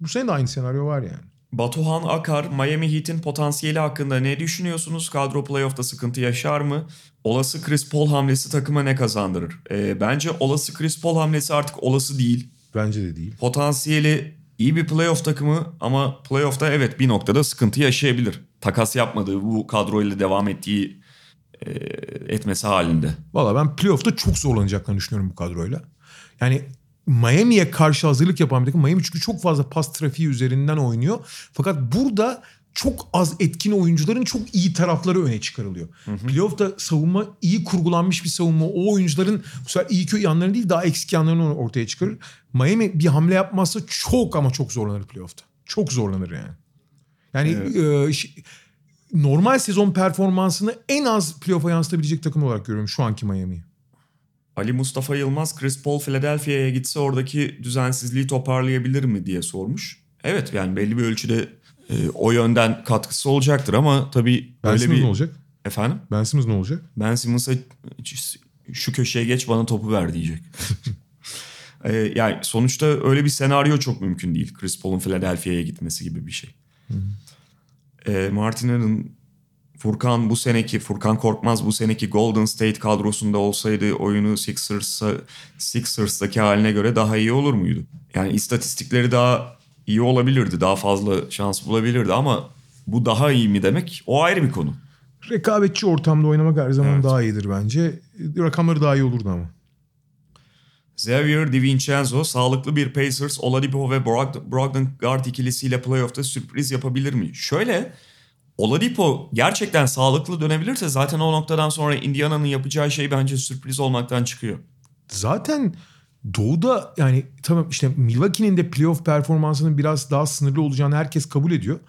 Bu sene de aynı senaryo var yani. Batuhan Akar, Miami Heat'in potansiyeli hakkında ne düşünüyorsunuz? Kadro playoff'ta sıkıntı yaşar mı? Olası Chris Paul hamlesi takıma ne kazandırır? Ee, bence olası Chris Paul hamlesi artık olası değil. Bence de değil. Potansiyeli iyi bir playoff takımı ama playoff'ta evet bir noktada sıkıntı yaşayabilir. Takas yapmadığı bu kadroyla devam ettiği e, etmesi halinde. Valla ben playoff'ta çok zorlanacaklarını düşünüyorum bu kadroyla. Yani Miami'ye karşı hazırlık yapan bir takım. Miami çünkü çok fazla pas trafiği üzerinden oynuyor. Fakat burada çok az etkin oyuncuların çok iyi tarafları öne çıkarılıyor. Playoff'ta savunma iyi kurgulanmış bir savunma. O oyuncuların bu sefer iyi kötü yanlarını değil daha eksik yanlarını ortaya çıkarır. Miami bir hamle yapmazsa çok ama çok zorlanır playoff'ta. Çok zorlanır yani. Yani e, ş- normal sezon performansını en az playoff'a yansıtabilecek takım olarak görüyorum şu anki Miami'yi. Ali Mustafa Yılmaz Chris Paul Philadelphia'ya gitse oradaki düzensizliği toparlayabilir mi diye sormuş. Evet yani belli bir ölçüde e, o yönden katkısı olacaktır ama tabii Ben Simmons bir... ne olacak? Efendim? Ben Simmons ne olacak? Ben Simmons'a şu köşeye geç bana topu ver diyecek. Ee, yani sonuçta öyle bir senaryo çok mümkün değil. Chris Paul'un Philadelphia'ya gitmesi gibi bir şey. Ee, Martin'in Furkan bu seneki Furkan Korkmaz bu seneki Golden State kadrosunda olsaydı oyunu Sixers'a Sixers'taki haline göre daha iyi olur muydu? Yani istatistikleri daha iyi olabilirdi. Daha fazla şans bulabilirdi ama bu daha iyi mi demek o ayrı bir konu. Rekabetçi ortamda oynamak her zaman Evet. daha iyidir bence. Rakamları daha iyi olurdu ama. Xavier DiVincenzo sağlıklı bir Pacers, Oladipo ve Brog- Brogdon guard ikilisiyle playoff'ta sürpriz yapabilir mi? Şöyle Oladipo gerçekten sağlıklı dönebilirse zaten o noktadan sonra Indiana'nın yapacağı şey bence sürpriz olmaktan çıkıyor. Zaten Doğu'da yani tamam işte Milwaukee'nin de playoff performansının biraz daha sınırlı olacağını herkes kabul ediyor.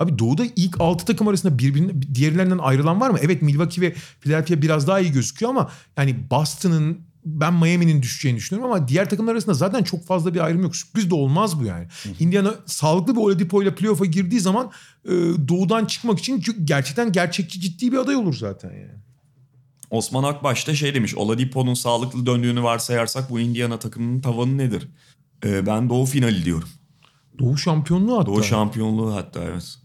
Abi Doğu'da ilk 6 takım arasında birbirine diğerlerinden ayrılan var mı? Evet Milwaukee ve Philadelphia biraz daha iyi gözüküyor ama yani Boston'ın ben Miami'nin düşeceğini düşünüyorum ama diğer takımlar arasında zaten çok fazla bir ayrım yok. Sürpriz de olmaz bu yani. Indiana sağlıklı bir Oladipo ile playoff'a girdiği zaman e, Doğu'dan çıkmak için gerçekten gerçekçi ciddi bir aday olur zaten yani. Osman Akbaş da şey demiş Oladipo'nun sağlıklı döndüğünü varsayarsak bu Indiana takımının tavanı nedir? Ee, ben Doğu finali diyorum. Doğu şampiyonluğu hatta. Doğu şampiyonluğu hatta evet.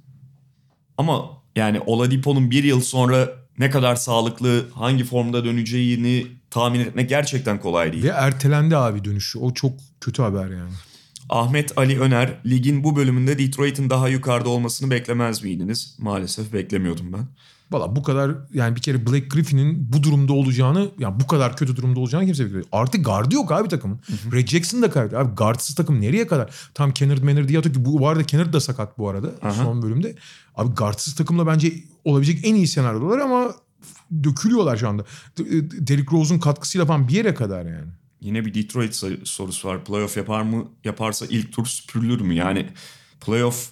Ama yani Oladipo'nun bir yıl sonra ne kadar sağlıklı, hangi formda döneceğini tahmin etmek gerçekten kolay değil. Ve ertelendi abi dönüşü. O çok kötü haber yani. Ahmet Ali Öner, ligin bu bölümünde Detroit'in daha yukarıda olmasını beklemez miydiniz? Maalesef beklemiyordum ben. Valla bu kadar yani bir kere Blake Griffin'in bu durumda olacağını yani bu kadar kötü durumda olacağını kimse beklemiyor. Artık gardı yok abi takımın. Red Jackson da kaybetti. Abi guardsız takım nereye kadar? Tam Kennard Manor diye ki bu, bu arada Kennard da sakat bu arada Aha. son bölümde. Abi guardsız takımla bence olabilecek en iyi senaryolar ama dökülüyorlar şu anda. D- Derrick Rose'un katkısıyla falan bir yere kadar yani. Yine bir Detroit sor- sorusu var. Playoff yapar mı? Yaparsa ilk tur süpürülür mü? Yani playoff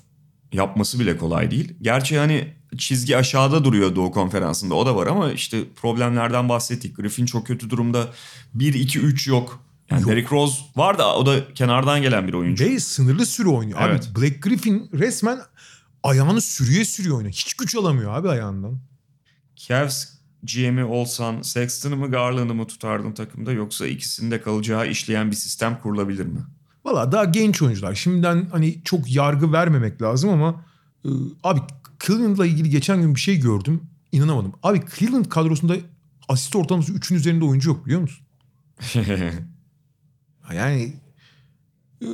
yapması bile kolay değil. Gerçi hani çizgi aşağıda duruyor Doğu Konferansı'nda o da var ama işte problemlerden bahsettik. Griffin çok kötü durumda. 1-2-3 yok. Yani Yok. Derrick Rose var da o da kenardan gelen bir oyuncu. Ve sınırlı süre oynuyor. Evet. Abi Blake Griffin resmen ayağını sürüye sürüyor oynuyor. Hiç güç alamıyor abi ayağından. Cavs GM'i olsan Sexton'ı mı Garland'ı mı tutardın takımda yoksa ikisinde kalacağı işleyen bir sistem kurulabilir mi? Valla daha genç oyuncular. Şimdiden hani çok yargı vermemek lazım ama e, abi Cleveland'la ilgili geçen gün bir şey gördüm. İnanamadım. Abi Cleveland kadrosunda asist ortalaması 3'ün üzerinde oyuncu yok biliyor musun? Yani e,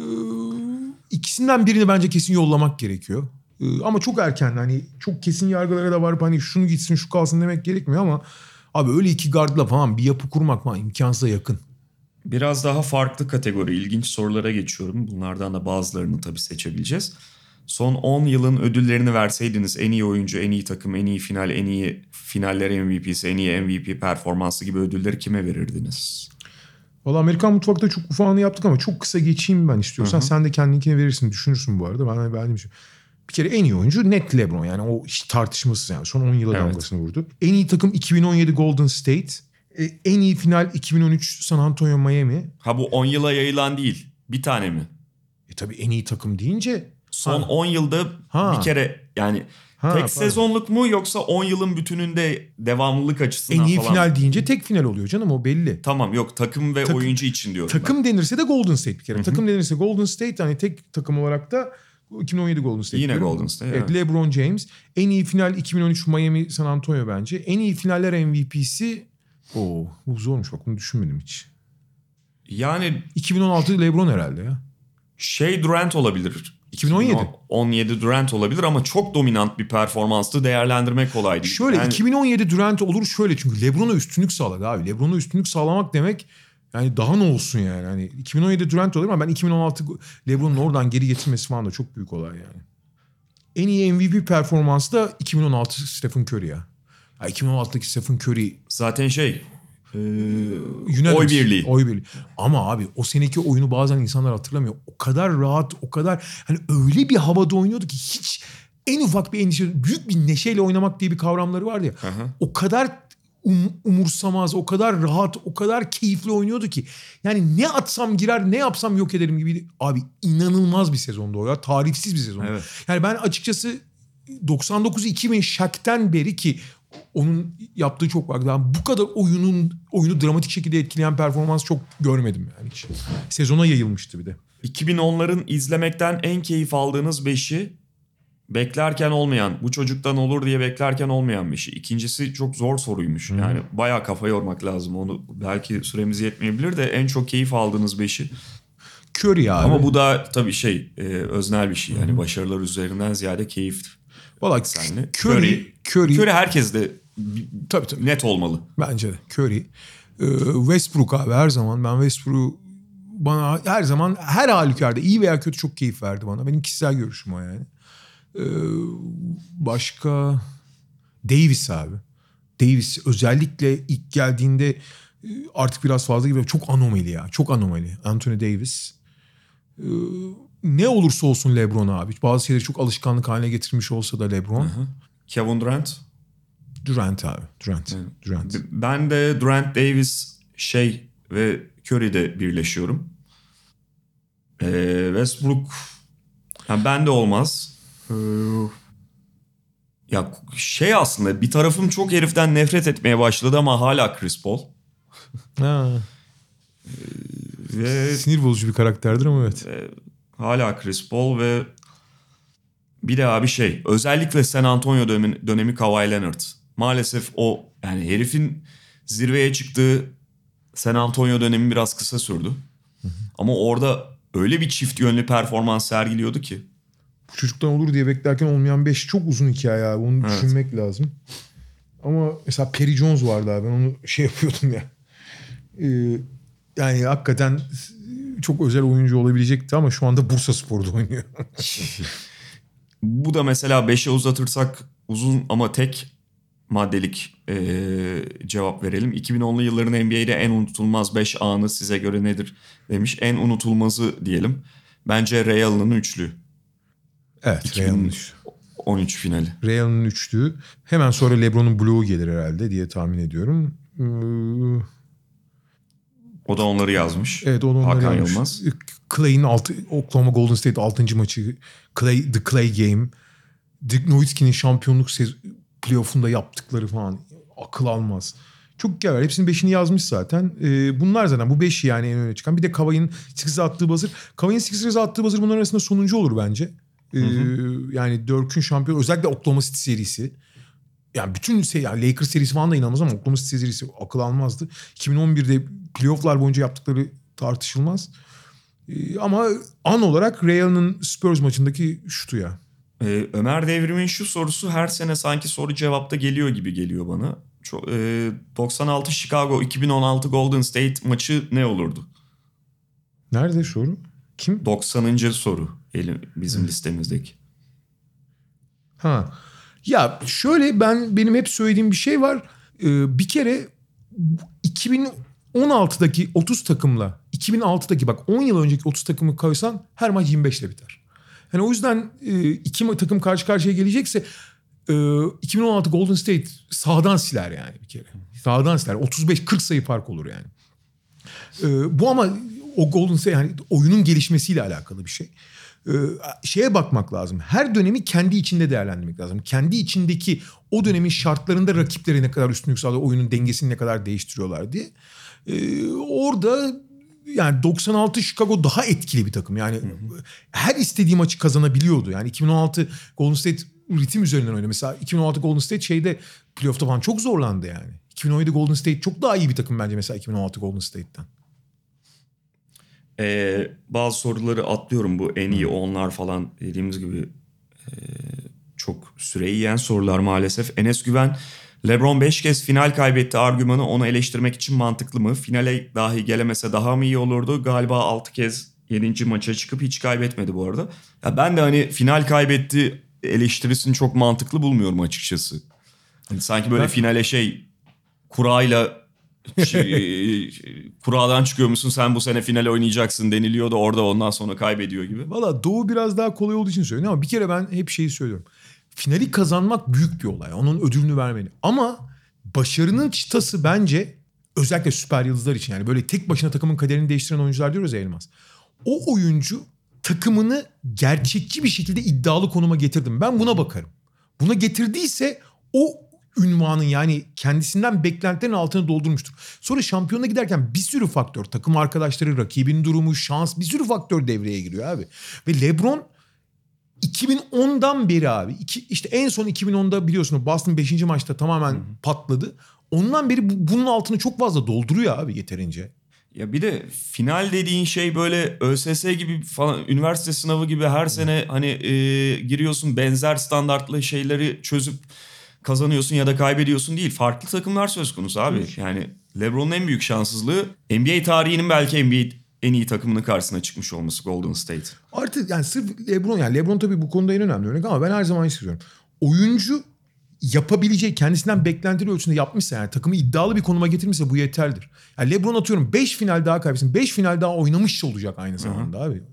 ikisinden birini bence kesin yollamak gerekiyor. E, ama çok erken hani çok kesin yargılara da varıp hani şunu gitsin şu kalsın demek gerekmiyor ama abi öyle iki gardla falan bir yapı kurmak falan imkansıza yakın. Biraz daha farklı kategori, ilginç sorulara geçiyorum. Bunlardan da bazılarını tabii seçebileceğiz. Son 10 yılın ödüllerini verseydiniz en iyi oyuncu, en iyi takım, en iyi final, en iyi finaller MVP'si, en iyi MVP performansı gibi ödülleri kime verirdiniz? Valla Amerikan mutfakta çok ufağını yaptık ama çok kısa geçeyim ben istiyorsan. Sen de kendinkine verirsin düşünürsün bu arada. Ben beğendim. şey. Bir kere en iyi oyuncu net LeBron yani o hiç tartışmasız yani son 10 yıla Evet. damgasını vurdu. En iyi takım 2017 Golden State. E, En iyi final 2013 San Antonio Miami. Ha bu 10 yıla yayılan değil, bir tane mi? E tabii en iyi takım deyince Son Ha. 10 yılda Ha. bir kere yani Ha, tek pardon. sezonluk mu yoksa 10 yılın bütününde devamlılık açısından en iyi falan? final deyince tek final oluyor canım o belli. Tamam yok takım ve Takım- oyuncu için diyorum ben. Takım denirse de Golden State bir kere. Takım denirse Golden State hani tek takım olarak da 2017 Golden State. Yine. Golden State, Evet, evet. LeBron James. En iyi final 2013 Miami San Antonio bence. En iyi finaller MVP'si Oo, bu zormuş bak bunu düşünmedim hiç. Yani 2016 LeBron herhalde ya. şey Durant olabilir. 2017. 17 Durant olabilir ama çok dominant bir performanstı değerlendirmek kolay değil. Şöyle Yani 2017 Durant olur şöyle çünkü LeBron'a üstünlük sağladı abi. LeBron'a üstünlük sağlamak demek yani daha ne olsun yani. Hani 2017 Durant olur ama ben 2016 LeBron'un oradan geri getirmesi falan da çok büyük olay yani. En iyi MVP performansı da 2016 Stephen Curry ya. ya 2016'daki Stephen Curry zaten şey e, Unanimous. oy birliği. Oy birliği. Ama abi o seneki oyunu bazen insanlar hatırlamıyor. O kadar rahat, o kadar hani öyle bir havada oynuyordu ki hiç en ufak bir endişe, büyük bir neşeyle oynamak diye bir kavramları vardı ya. Aha. O kadar um- umursamaz, o kadar rahat, o kadar keyifli oynuyordu ki. Yani ne atsam girer, ne yapsam yok ederim gibi. Abi inanılmaz bir sezondu o ya. Tarifsiz bir sezon. Evet. Yani ben açıkçası 99-2000 Shaq'ten beri ki onun yaptığı çok var. Ben bu kadar oyunun oyunu dramatik şekilde etkileyen performans çok görmedim yani hiç. Sezona yayılmıştı bir de. 2010'ların izlemekten en keyif aldığınız beşi beklerken olmayan, bu çocuktan olur diye beklerken olmayan beşi. İkincisi çok zor soruymuş. Yani bayağı kafa yormak lazım. Onu belki süremiz yetmeyebilir de en çok keyif aldığınız beşi. Curry abi. Ama bu da tabii şey e, öznel bir şey. Yani başarılar üzerinden ziyade keyif. Valla senle. Curry, Curry, Curry herkes de tabii tabii. net olmalı. Bence de Curry. Ee, Westbrook abi her zaman ben Westbrook bana her zaman her halükarda iyi veya kötü çok keyif verdi bana. Benim kişisel görüşüm o yani. Ee, başka Davis abi. Davis özellikle ilk geldiğinde e, artık biraz fazla gibi çok anomali ya. Çok anomali. Anthony Davis. Ee, ne olursa olsun LeBron abi. Bazı şeyleri çok alışkanlık haline getirmiş olsa da LeBron. Kevin Durant. Durant abi. Durant. Durant. Ben de Durant Davis şey ve Curry'de birleşiyorum. Ee, Westbrook yani ben de olmaz. Ee, ya şey aslında bir tarafım çok heriften nefret etmeye başladı ama hala Chris Paul. Ha. Ve Sinir bozucu bir karakterdir ama evet. hala Chris Paul ve bir de abi şey özellikle San Antonio dönemi, dönemi Kawhi Leonard. Maalesef o yani herifin zirveye çıktığı San Antonio dönemi biraz kısa sürdü. Ama orada öyle bir çift yönlü performans sergiliyordu ki. Bu çocuktan olur diye beklerken olmayan 5 çok uzun hikaye abi. Onu Evet. düşünmek lazım. Ama mesela Perry Jones vardı abi. Ben onu şey yapıyordum ya. Ee, yani hakikaten çok özel oyuncu olabilecekti ama şu anda Bursa Spor'da oynuyor. Bu da mesela 5'e uzatırsak uzun ama tek maddelik eee, cevap verelim. 2010'lu yılların NBA'de en unutulmaz 5 anı size göre nedir demiş. En unutulmazı diyelim. Bence Ray Allen'ın üçlü. Evet. 2000 Real'ın üç- 13 finali. Real'ın üçlü. Hemen sonra LeBron'un bloğu gelir herhalde diye tahmin ediyorum. Ee, O da onları yazmış. Evet onu onları Hakan yapmış. Yılmaz. Clay'in altı, Oklahoma Golden State 6. maçı. Clay, The Clay Game. Dirk Nowitzki'nin şampiyonluk playoff'unda yaptıkları falan. Akıl almaz. Çok var. Hepsinin beşini yazmış zaten. Ee, bunlar zaten bu beşi yani en öne çıkan. Bir de Kavay'ın Sixers'a attığı buzzer. Kavay'ın Sixers'a attığı buzzer bunların arasında sonuncu olur bence. Ee, yani Dirk'ün şampiyon özellikle Oklahoma City serisi. Yani bütün şey, yani Lakers serisi falan da inanılmaz ama Oklahoma City serisi akıl almazdı. 2011'de playofflar boyunca yaptıkları tartışılmaz. Ee, ama an olarak Real'ın Spurs maçındaki şutu ya. Ee, Ömer Devrim'in şu sorusu her sene sanki soru cevapta geliyor gibi geliyor bana. Çok, e, 96 Chicago 2016 Golden State maçı ne olurdu? Nerede soru? Kim? 90. soru elim, bizim listemizdeki. Ha. Ya şöyle ben benim hep söylediğim bir şey var. Ee, bir kere 2016'daki 30 takımla 2006'daki bak 10 yıl önceki 30 takımı koysan her maç 25 ile biter. Yani o yüzden e, iki takım karşı karşıya gelecekse e, 2016 Golden State sağdan siler yani bir kere. Sağdan siler. 35-40 sayı fark olur yani. E, bu ama o Golden State yani oyunun gelişmesiyle alakalı bir şey. Ee, şeye bakmak lazım. Her dönemi kendi içinde değerlendirmek lazım. Kendi içindeki o dönemin şartlarında rakipleri ne kadar üstünlük sağlıyor, oyunun dengesini ne kadar değiştiriyorlar diye. Ee, orada yani 96 Chicago daha etkili bir takım. Yani her istediği maçı kazanabiliyordu. Yani 2016 Golden State ritim üzerinden oynadı. Mesela 2016 Golden State şeyde playoff'ta falan çok zorlandı yani. 2017 Golden State çok daha iyi bir takım bence mesela 2016 Golden State'ten. Ee, bazı soruları atlıyorum bu en iyi onlar falan dediğimiz gibi e, çok süre yiyen sorular maalesef. Enes Güven LeBron 5 kez final kaybetti argümanı onu eleştirmek için mantıklı mı? Finale dahi gelemese daha mı iyi olurdu? Galiba 6 kez 7. maça çıkıp hiç kaybetmedi bu arada. Ya ben de hani final kaybetti eleştirisini çok mantıklı bulmuyorum açıkçası. Hani sanki böyle Ben- finale şey kurayla şey, kuradan çıkıyor musun sen bu sene final oynayacaksın deniliyor da orada ondan sonra kaybediyor gibi. Valla Doğu biraz daha kolay olduğu için söylüyorum ama bir kere ben hep şeyi söylüyorum. Finali kazanmak büyük bir olay. Onun ödülünü vermeli. Ama başarının çıtası bence özellikle süper yıldızlar için yani böyle tek başına takımın kaderini değiştiren oyuncular diyoruz ya Elmas. O oyuncu takımını gerçekçi bir şekilde iddialı konuma getirdim. Ben buna bakarım. Buna getirdiyse o ünvanın yani kendisinden beklentilerin altını doldurmuştur. Sonra şampiyona giderken bir sürü faktör, takım arkadaşları, rakibin durumu, şans bir sürü faktör devreye giriyor abi. Ve LeBron 2010'dan beri abi iki, işte en son 2010'da biliyorsun Boston 5. maçta tamamen patladı. Ondan beri bu- bunun altını çok fazla dolduruyor abi yeterince. Ya bir de final dediğin şey böyle ÖSS gibi falan üniversite sınavı gibi her sene hani e, giriyorsun benzer standartlı şeyleri çözüp kazanıyorsun ya da kaybediyorsun değil. Farklı takımlar söz konusu abi. Yani LeBron'un en büyük şanssızlığı NBA tarihinin belki NBA en iyi takımının karşısına çıkmış olması Golden State. Artık yani sırf LeBron yani LeBron tabii bu konuda en önemli örnek ama ben her zaman istiyorum. Oyuncu yapabileceği kendisinden beklentileri ölçüsünde yapmışsa yani takımı iddialı bir konuma getirmişse bu yeterlidir. Yani LeBron atıyorum 5 final daha kaybetsin. 5 final daha oynamış olacak aynı zamanda abi.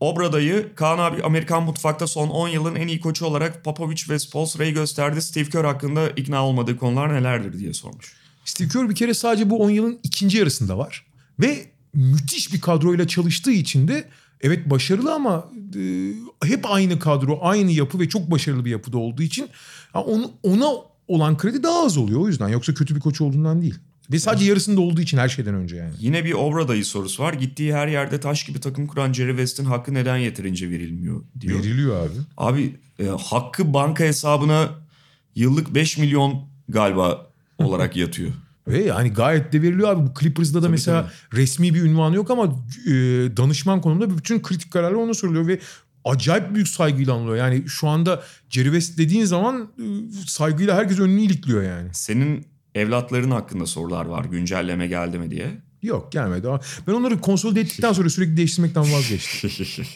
Obrada'yı Kaan abi Amerikan mutfakta son 10 yılın en iyi koçu olarak Popovich ve Spolstra'yı gösterdi. Steve Kerr hakkında ikna olmadığı konular nelerdir diye sormuş. Steve Kerr bir kere sadece bu 10 yılın ikinci yarısında var. Ve müthiş bir kadroyla çalıştığı için de evet başarılı ama e, hep aynı kadro, aynı yapı ve çok başarılı bir yapıda olduğu için ya onu, ona olan kredi daha az oluyor o yüzden. Yoksa kötü bir koç olduğundan değil. Ve sadece yarısında olduğu için her şeyden önce yani. Yine bir obra dayı sorusu var. Gittiği her yerde taş gibi takım kuran Jerry West'in hakkı neden yeterince verilmiyor diyor. Veriliyor abi. Abi e, hakkı banka hesabına yıllık 5 milyon galiba olarak yatıyor. Ve yani gayet de veriliyor abi. Bu Clippers'da da mesela resmi bir ünvanı yok ama e, danışman konumunda bütün kritik kararlar ona soruluyor ve acayip büyük saygıyla anılıyor. Yani şu anda Jerry West dediğin zaman e, saygıyla herkes önünü ilikliyor yani. Senin evlatların hakkında sorular var güncelleme geldi mi diye. Yok gelmedi ben onları konsolide ettikten sonra sürekli değiştirmekten vazgeçtim.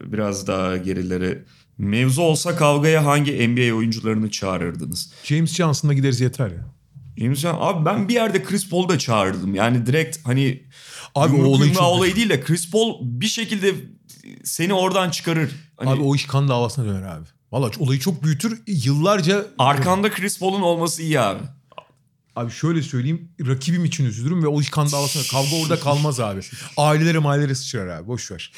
Biraz daha gerilere. Mevzu olsa kavgaya hangi NBA oyuncularını çağırırdınız? James Johnson'la gideriz yeter ya. James Harden- abi ben bir yerde Chris Paul'u da çağırırdım. Yani direkt hani Abi o olayı çok- olayı değil de Chris Paul bir şekilde seni oradan çıkarır. Hani Abi o iş kan davasına döner abi. Valla olayı çok büyütür. Yıllarca arkanda Chris Paul'un olması iyi abi. Abi şöyle söyleyeyim rakibim için üzülürüm ve o iş kan davasına kavga orada kalmaz abi. Ailelere maillere sıçrar abi boş ver.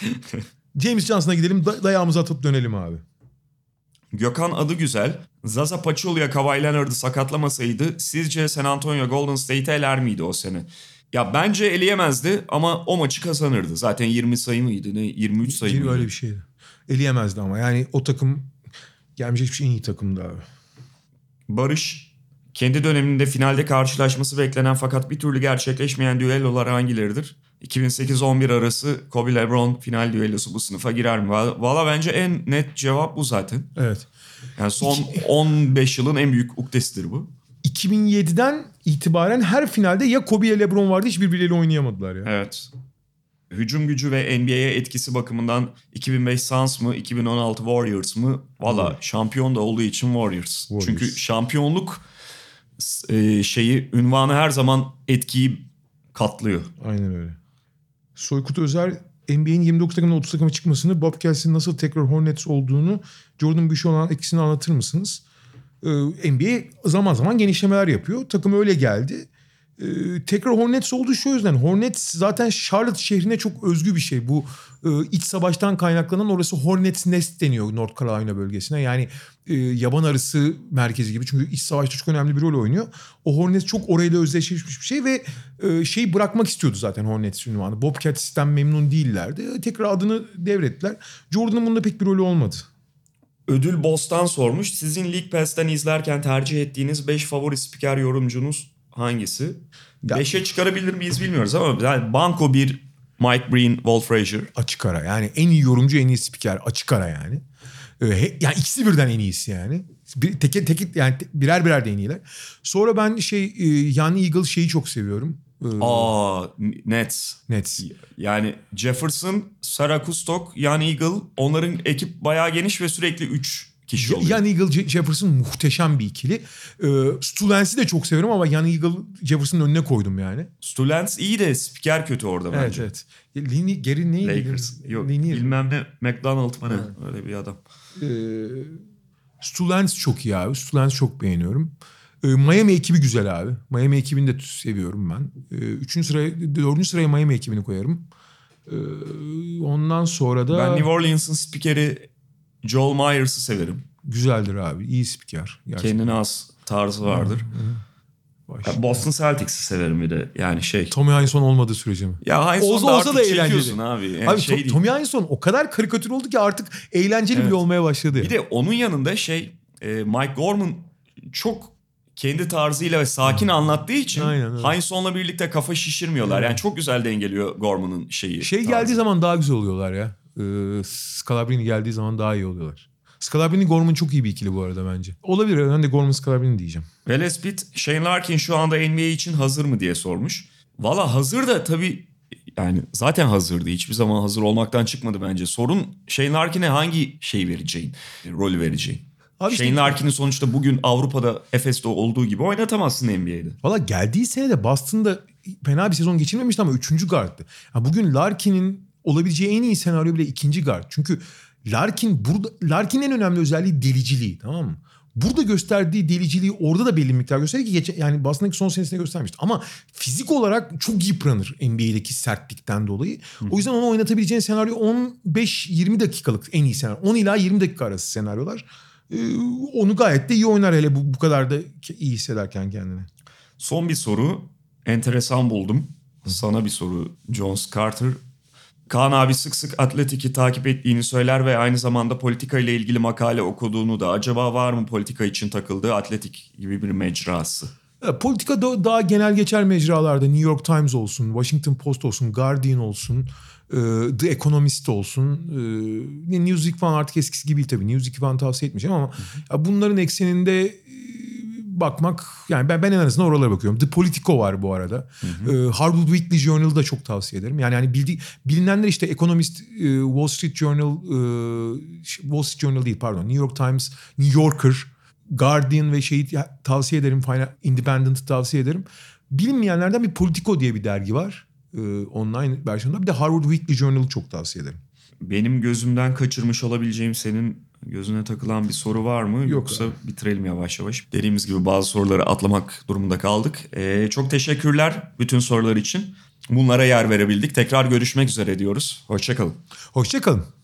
James Johnson'a gidelim da- dayağımızı atıp dönelim abi. Gökhan adı güzel. Zaza Pachulia Kawhi Leonard'ı sakatlamasaydı sizce San Antonio Golden State'e eler miydi o sene? Ya bence eleyemezdi ama o maçı kazanırdı. Zaten 20 sayı mıydı ne 23 sayı mıydı? öyle bir şeydi. Eleyemezdi ama yani o takım gelmiş hiçbir şey en iyi takımdı abi. Barış kendi döneminde finalde karşılaşması beklenen fakat bir türlü gerçekleşmeyen düellolar hangileridir? 2008-11 arası Kobe LeBron final düellosu bu sınıfa girer mi? Valla bence en net cevap bu zaten. Evet. Yani son 15 yılın en büyük uktesidir bu. 2007'den itibaren her finalde ya Kobe ya LeBron vardı hiçbirbirleriyle oynayamadılar ya. Evet. Hücum gücü ve NBA'ye etkisi bakımından 2005 Suns mı 2016 Warriors mı? Valla şampiyon da olduğu için Warriors. Warriors. Çünkü şampiyonluk e, şeyi ünvanı her zaman etkiyi katlıyor. Aynen öyle. Soykut Özer NBA'in 29 takımdan 30 takıma çıkmasını, Bob Kelsey'nin nasıl tekrar Hornets olduğunu, Jordan Bishop olan etkisini anlatır mısınız? Ee, NBA zaman zaman genişlemeler yapıyor. Takım öyle geldi. Ee, tekrar Hornets oldu şu yüzden. Hornets zaten Charlotte şehrine çok özgü bir şey. Bu e, iç savaştan kaynaklanan orası Hornets Nest deniyor North Carolina bölgesine. Yani e, yaban arısı merkezi gibi. Çünkü iç savaşta çok önemli bir rol oynuyor. O Hornets çok orayla özdeşleşmiş bir şey ve e, şeyi bırakmak istiyordu zaten Hornets ünvanı. Bobcat sistem memnun değillerdi. E, Tekrar adını devrettiler. Jordan'ın bunda pek bir rolü olmadı. Ödül Bostan sormuş. Sizin League Pass'ten izlerken tercih ettiğiniz 5 favori spiker yorumcunuz hangisi? Ya- 5'e çıkarabilir miyiz bilmiyoruz ama yani Banko 1, Mike Breen, Walt Frazier. Açık ara yani en iyi yorumcu en iyi spiker açık ara yani. Ee, yani ikisi birden en iyisi yani. Bir, teke, teke, yani te- birer birer de en iyiler. Sonra ben şey e, yani Eagle şeyi çok seviyorum. Ee, Aa, Nets. Nets. Yani Jefferson, Sarah Kustok, Yan Eagle onların ekip bayağı geniş ve sürekli 3 kişi oluyor. Yan Eagle Je- Jefferson muhteşem bir ikili. Ee, Stu Lance'i de çok severim ama Yan Eagle Jefferson'ın önüne koydum yani. Stulens iyi de spiker kötü orada Evet bence. evet. Lini, Gary neydi? Lakers. Yok Linier. bilmem ne McDonald mı ne öyle bir adam. Ee, Stu Lance çok iyi abi. Stu Lance çok beğeniyorum. Ee, Miami ekibi güzel abi. Miami ekibini de seviyorum ben. Ee, üçüncü sıraya, dördüncü sıraya Miami ekibini koyarım. Ee, ondan sonra da Ben New Orleans'ın spikeri Joel Myers'ı severim. güzeldir abi. İyi spiker. Gerçekten. Kendine az tarzı vardır. Ya Boston Celtics'i severim bir de. Yani şey. Tommy Heinsohn olmadığı sürece mi? Ya Heinsohn Olsa da olsa da eğlenceli. abi. Yani abi şey To-. Tommy Heinsohn o kadar karikatür oldu ki artık eğlenceli Evet. bile olmaya başladı. Bir de onun yanında şey e, Mike Gorman çok kendi tarzıyla ve sakin anlattığı için Aynen, evet. Heinsohn'la birlikte kafa şişirmiyorlar. Yani çok güzel dengeliyor Gorman'ın şeyi. Şey tarzı. geldiği zaman daha güzel oluyorlar ya. Ee, Scalabrini geldiği zaman daha iyi oluyorlar. Scalabrini Gorman çok iyi bir ikili bu arada bence. Olabilir. Ben de Gorman Scalabrini diyeceğim. Veles Pitt, Shane Larkin şu anda NBA için hazır mı diye sormuş. Valla hazır da tabii yani zaten hazırdı. Hiçbir zaman hazır olmaktan çıkmadı bence. Sorun Shane Larkin'e hangi şey vereceğin, rolü vereceğin. Abi işte- Shane Larkin'i sonuçta bugün Avrupa'da Efes'te olduğu gibi oynatamazsın NBA'de. Valla geldiği sene de Boston'da fena bir sezon geçirmemişti ama üçüncü guardtı. Ha, bugün Larkin'in olabileceği en iyi senaryo bile ikinci guard. Çünkü Larkin burada Larkin'in en önemli özelliği deliciliği tamam mı? Burada gösterdiği deliciliği orada da belli miktar gösteriyor ki geçen, yani Boston'daki son senesinde göstermişti. Ama fizik olarak çok yıpranır NBA'deki sertlikten dolayı. O yüzden onu oynatabileceğin senaryo 15-20 dakikalık en iyi senaryo. 10 ila 20 dakika arası senaryolar. Ee, onu gayet de iyi oynar hele bu, bu kadar da iyi hissederken kendini. Son bir soru. Enteresan buldum. Sana bir soru Jones Carter. Kaan abi sık sık Atletik'i takip ettiğini söyler ve aynı zamanda politika ile ilgili makale okuduğunu da. Acaba var mı politika için takıldığı Atletik gibi bir mecrası? Ya, politika da, daha genel geçer mecralarda New York Times olsun, Washington Post olsun, Guardian olsun, e, The Economist olsun. E, Newsweek falan artık eskisi gibi değil tabii. Newsweek'i falan tavsiye etmeyeceğim ama bunların ekseninde e, bakmak yani ben ben en azından oralara bakıyorum. The Politico var bu arada. E, Harvard Weekly Journal'ı da çok tavsiye ederim. Yani hani bildi, bilinenler işte Economist, e, Wall Street Journal, e, Wall Street Journal değil pardon, New York Times, New Yorker, Guardian ve şeyi tavsiye ederim. Independent'ı tavsiye ederim. Bilinmeyenlerden bir Politico diye bir dergi var. E, online versiyonda. Bir de Harvard Weekly Journal'ı çok tavsiye ederim. Benim gözümden kaçırmış olabileceğim senin gözüne takılan bir soru var mı? Yok Yoksa bitirelim yavaş yavaş. Dediğimiz gibi bazı soruları atlamak durumunda kaldık. Ee, çok teşekkürler bütün sorular için. Bunlara yer verebildik. Tekrar görüşmek üzere diyoruz. Hoşçakalın. Hoşçakalın.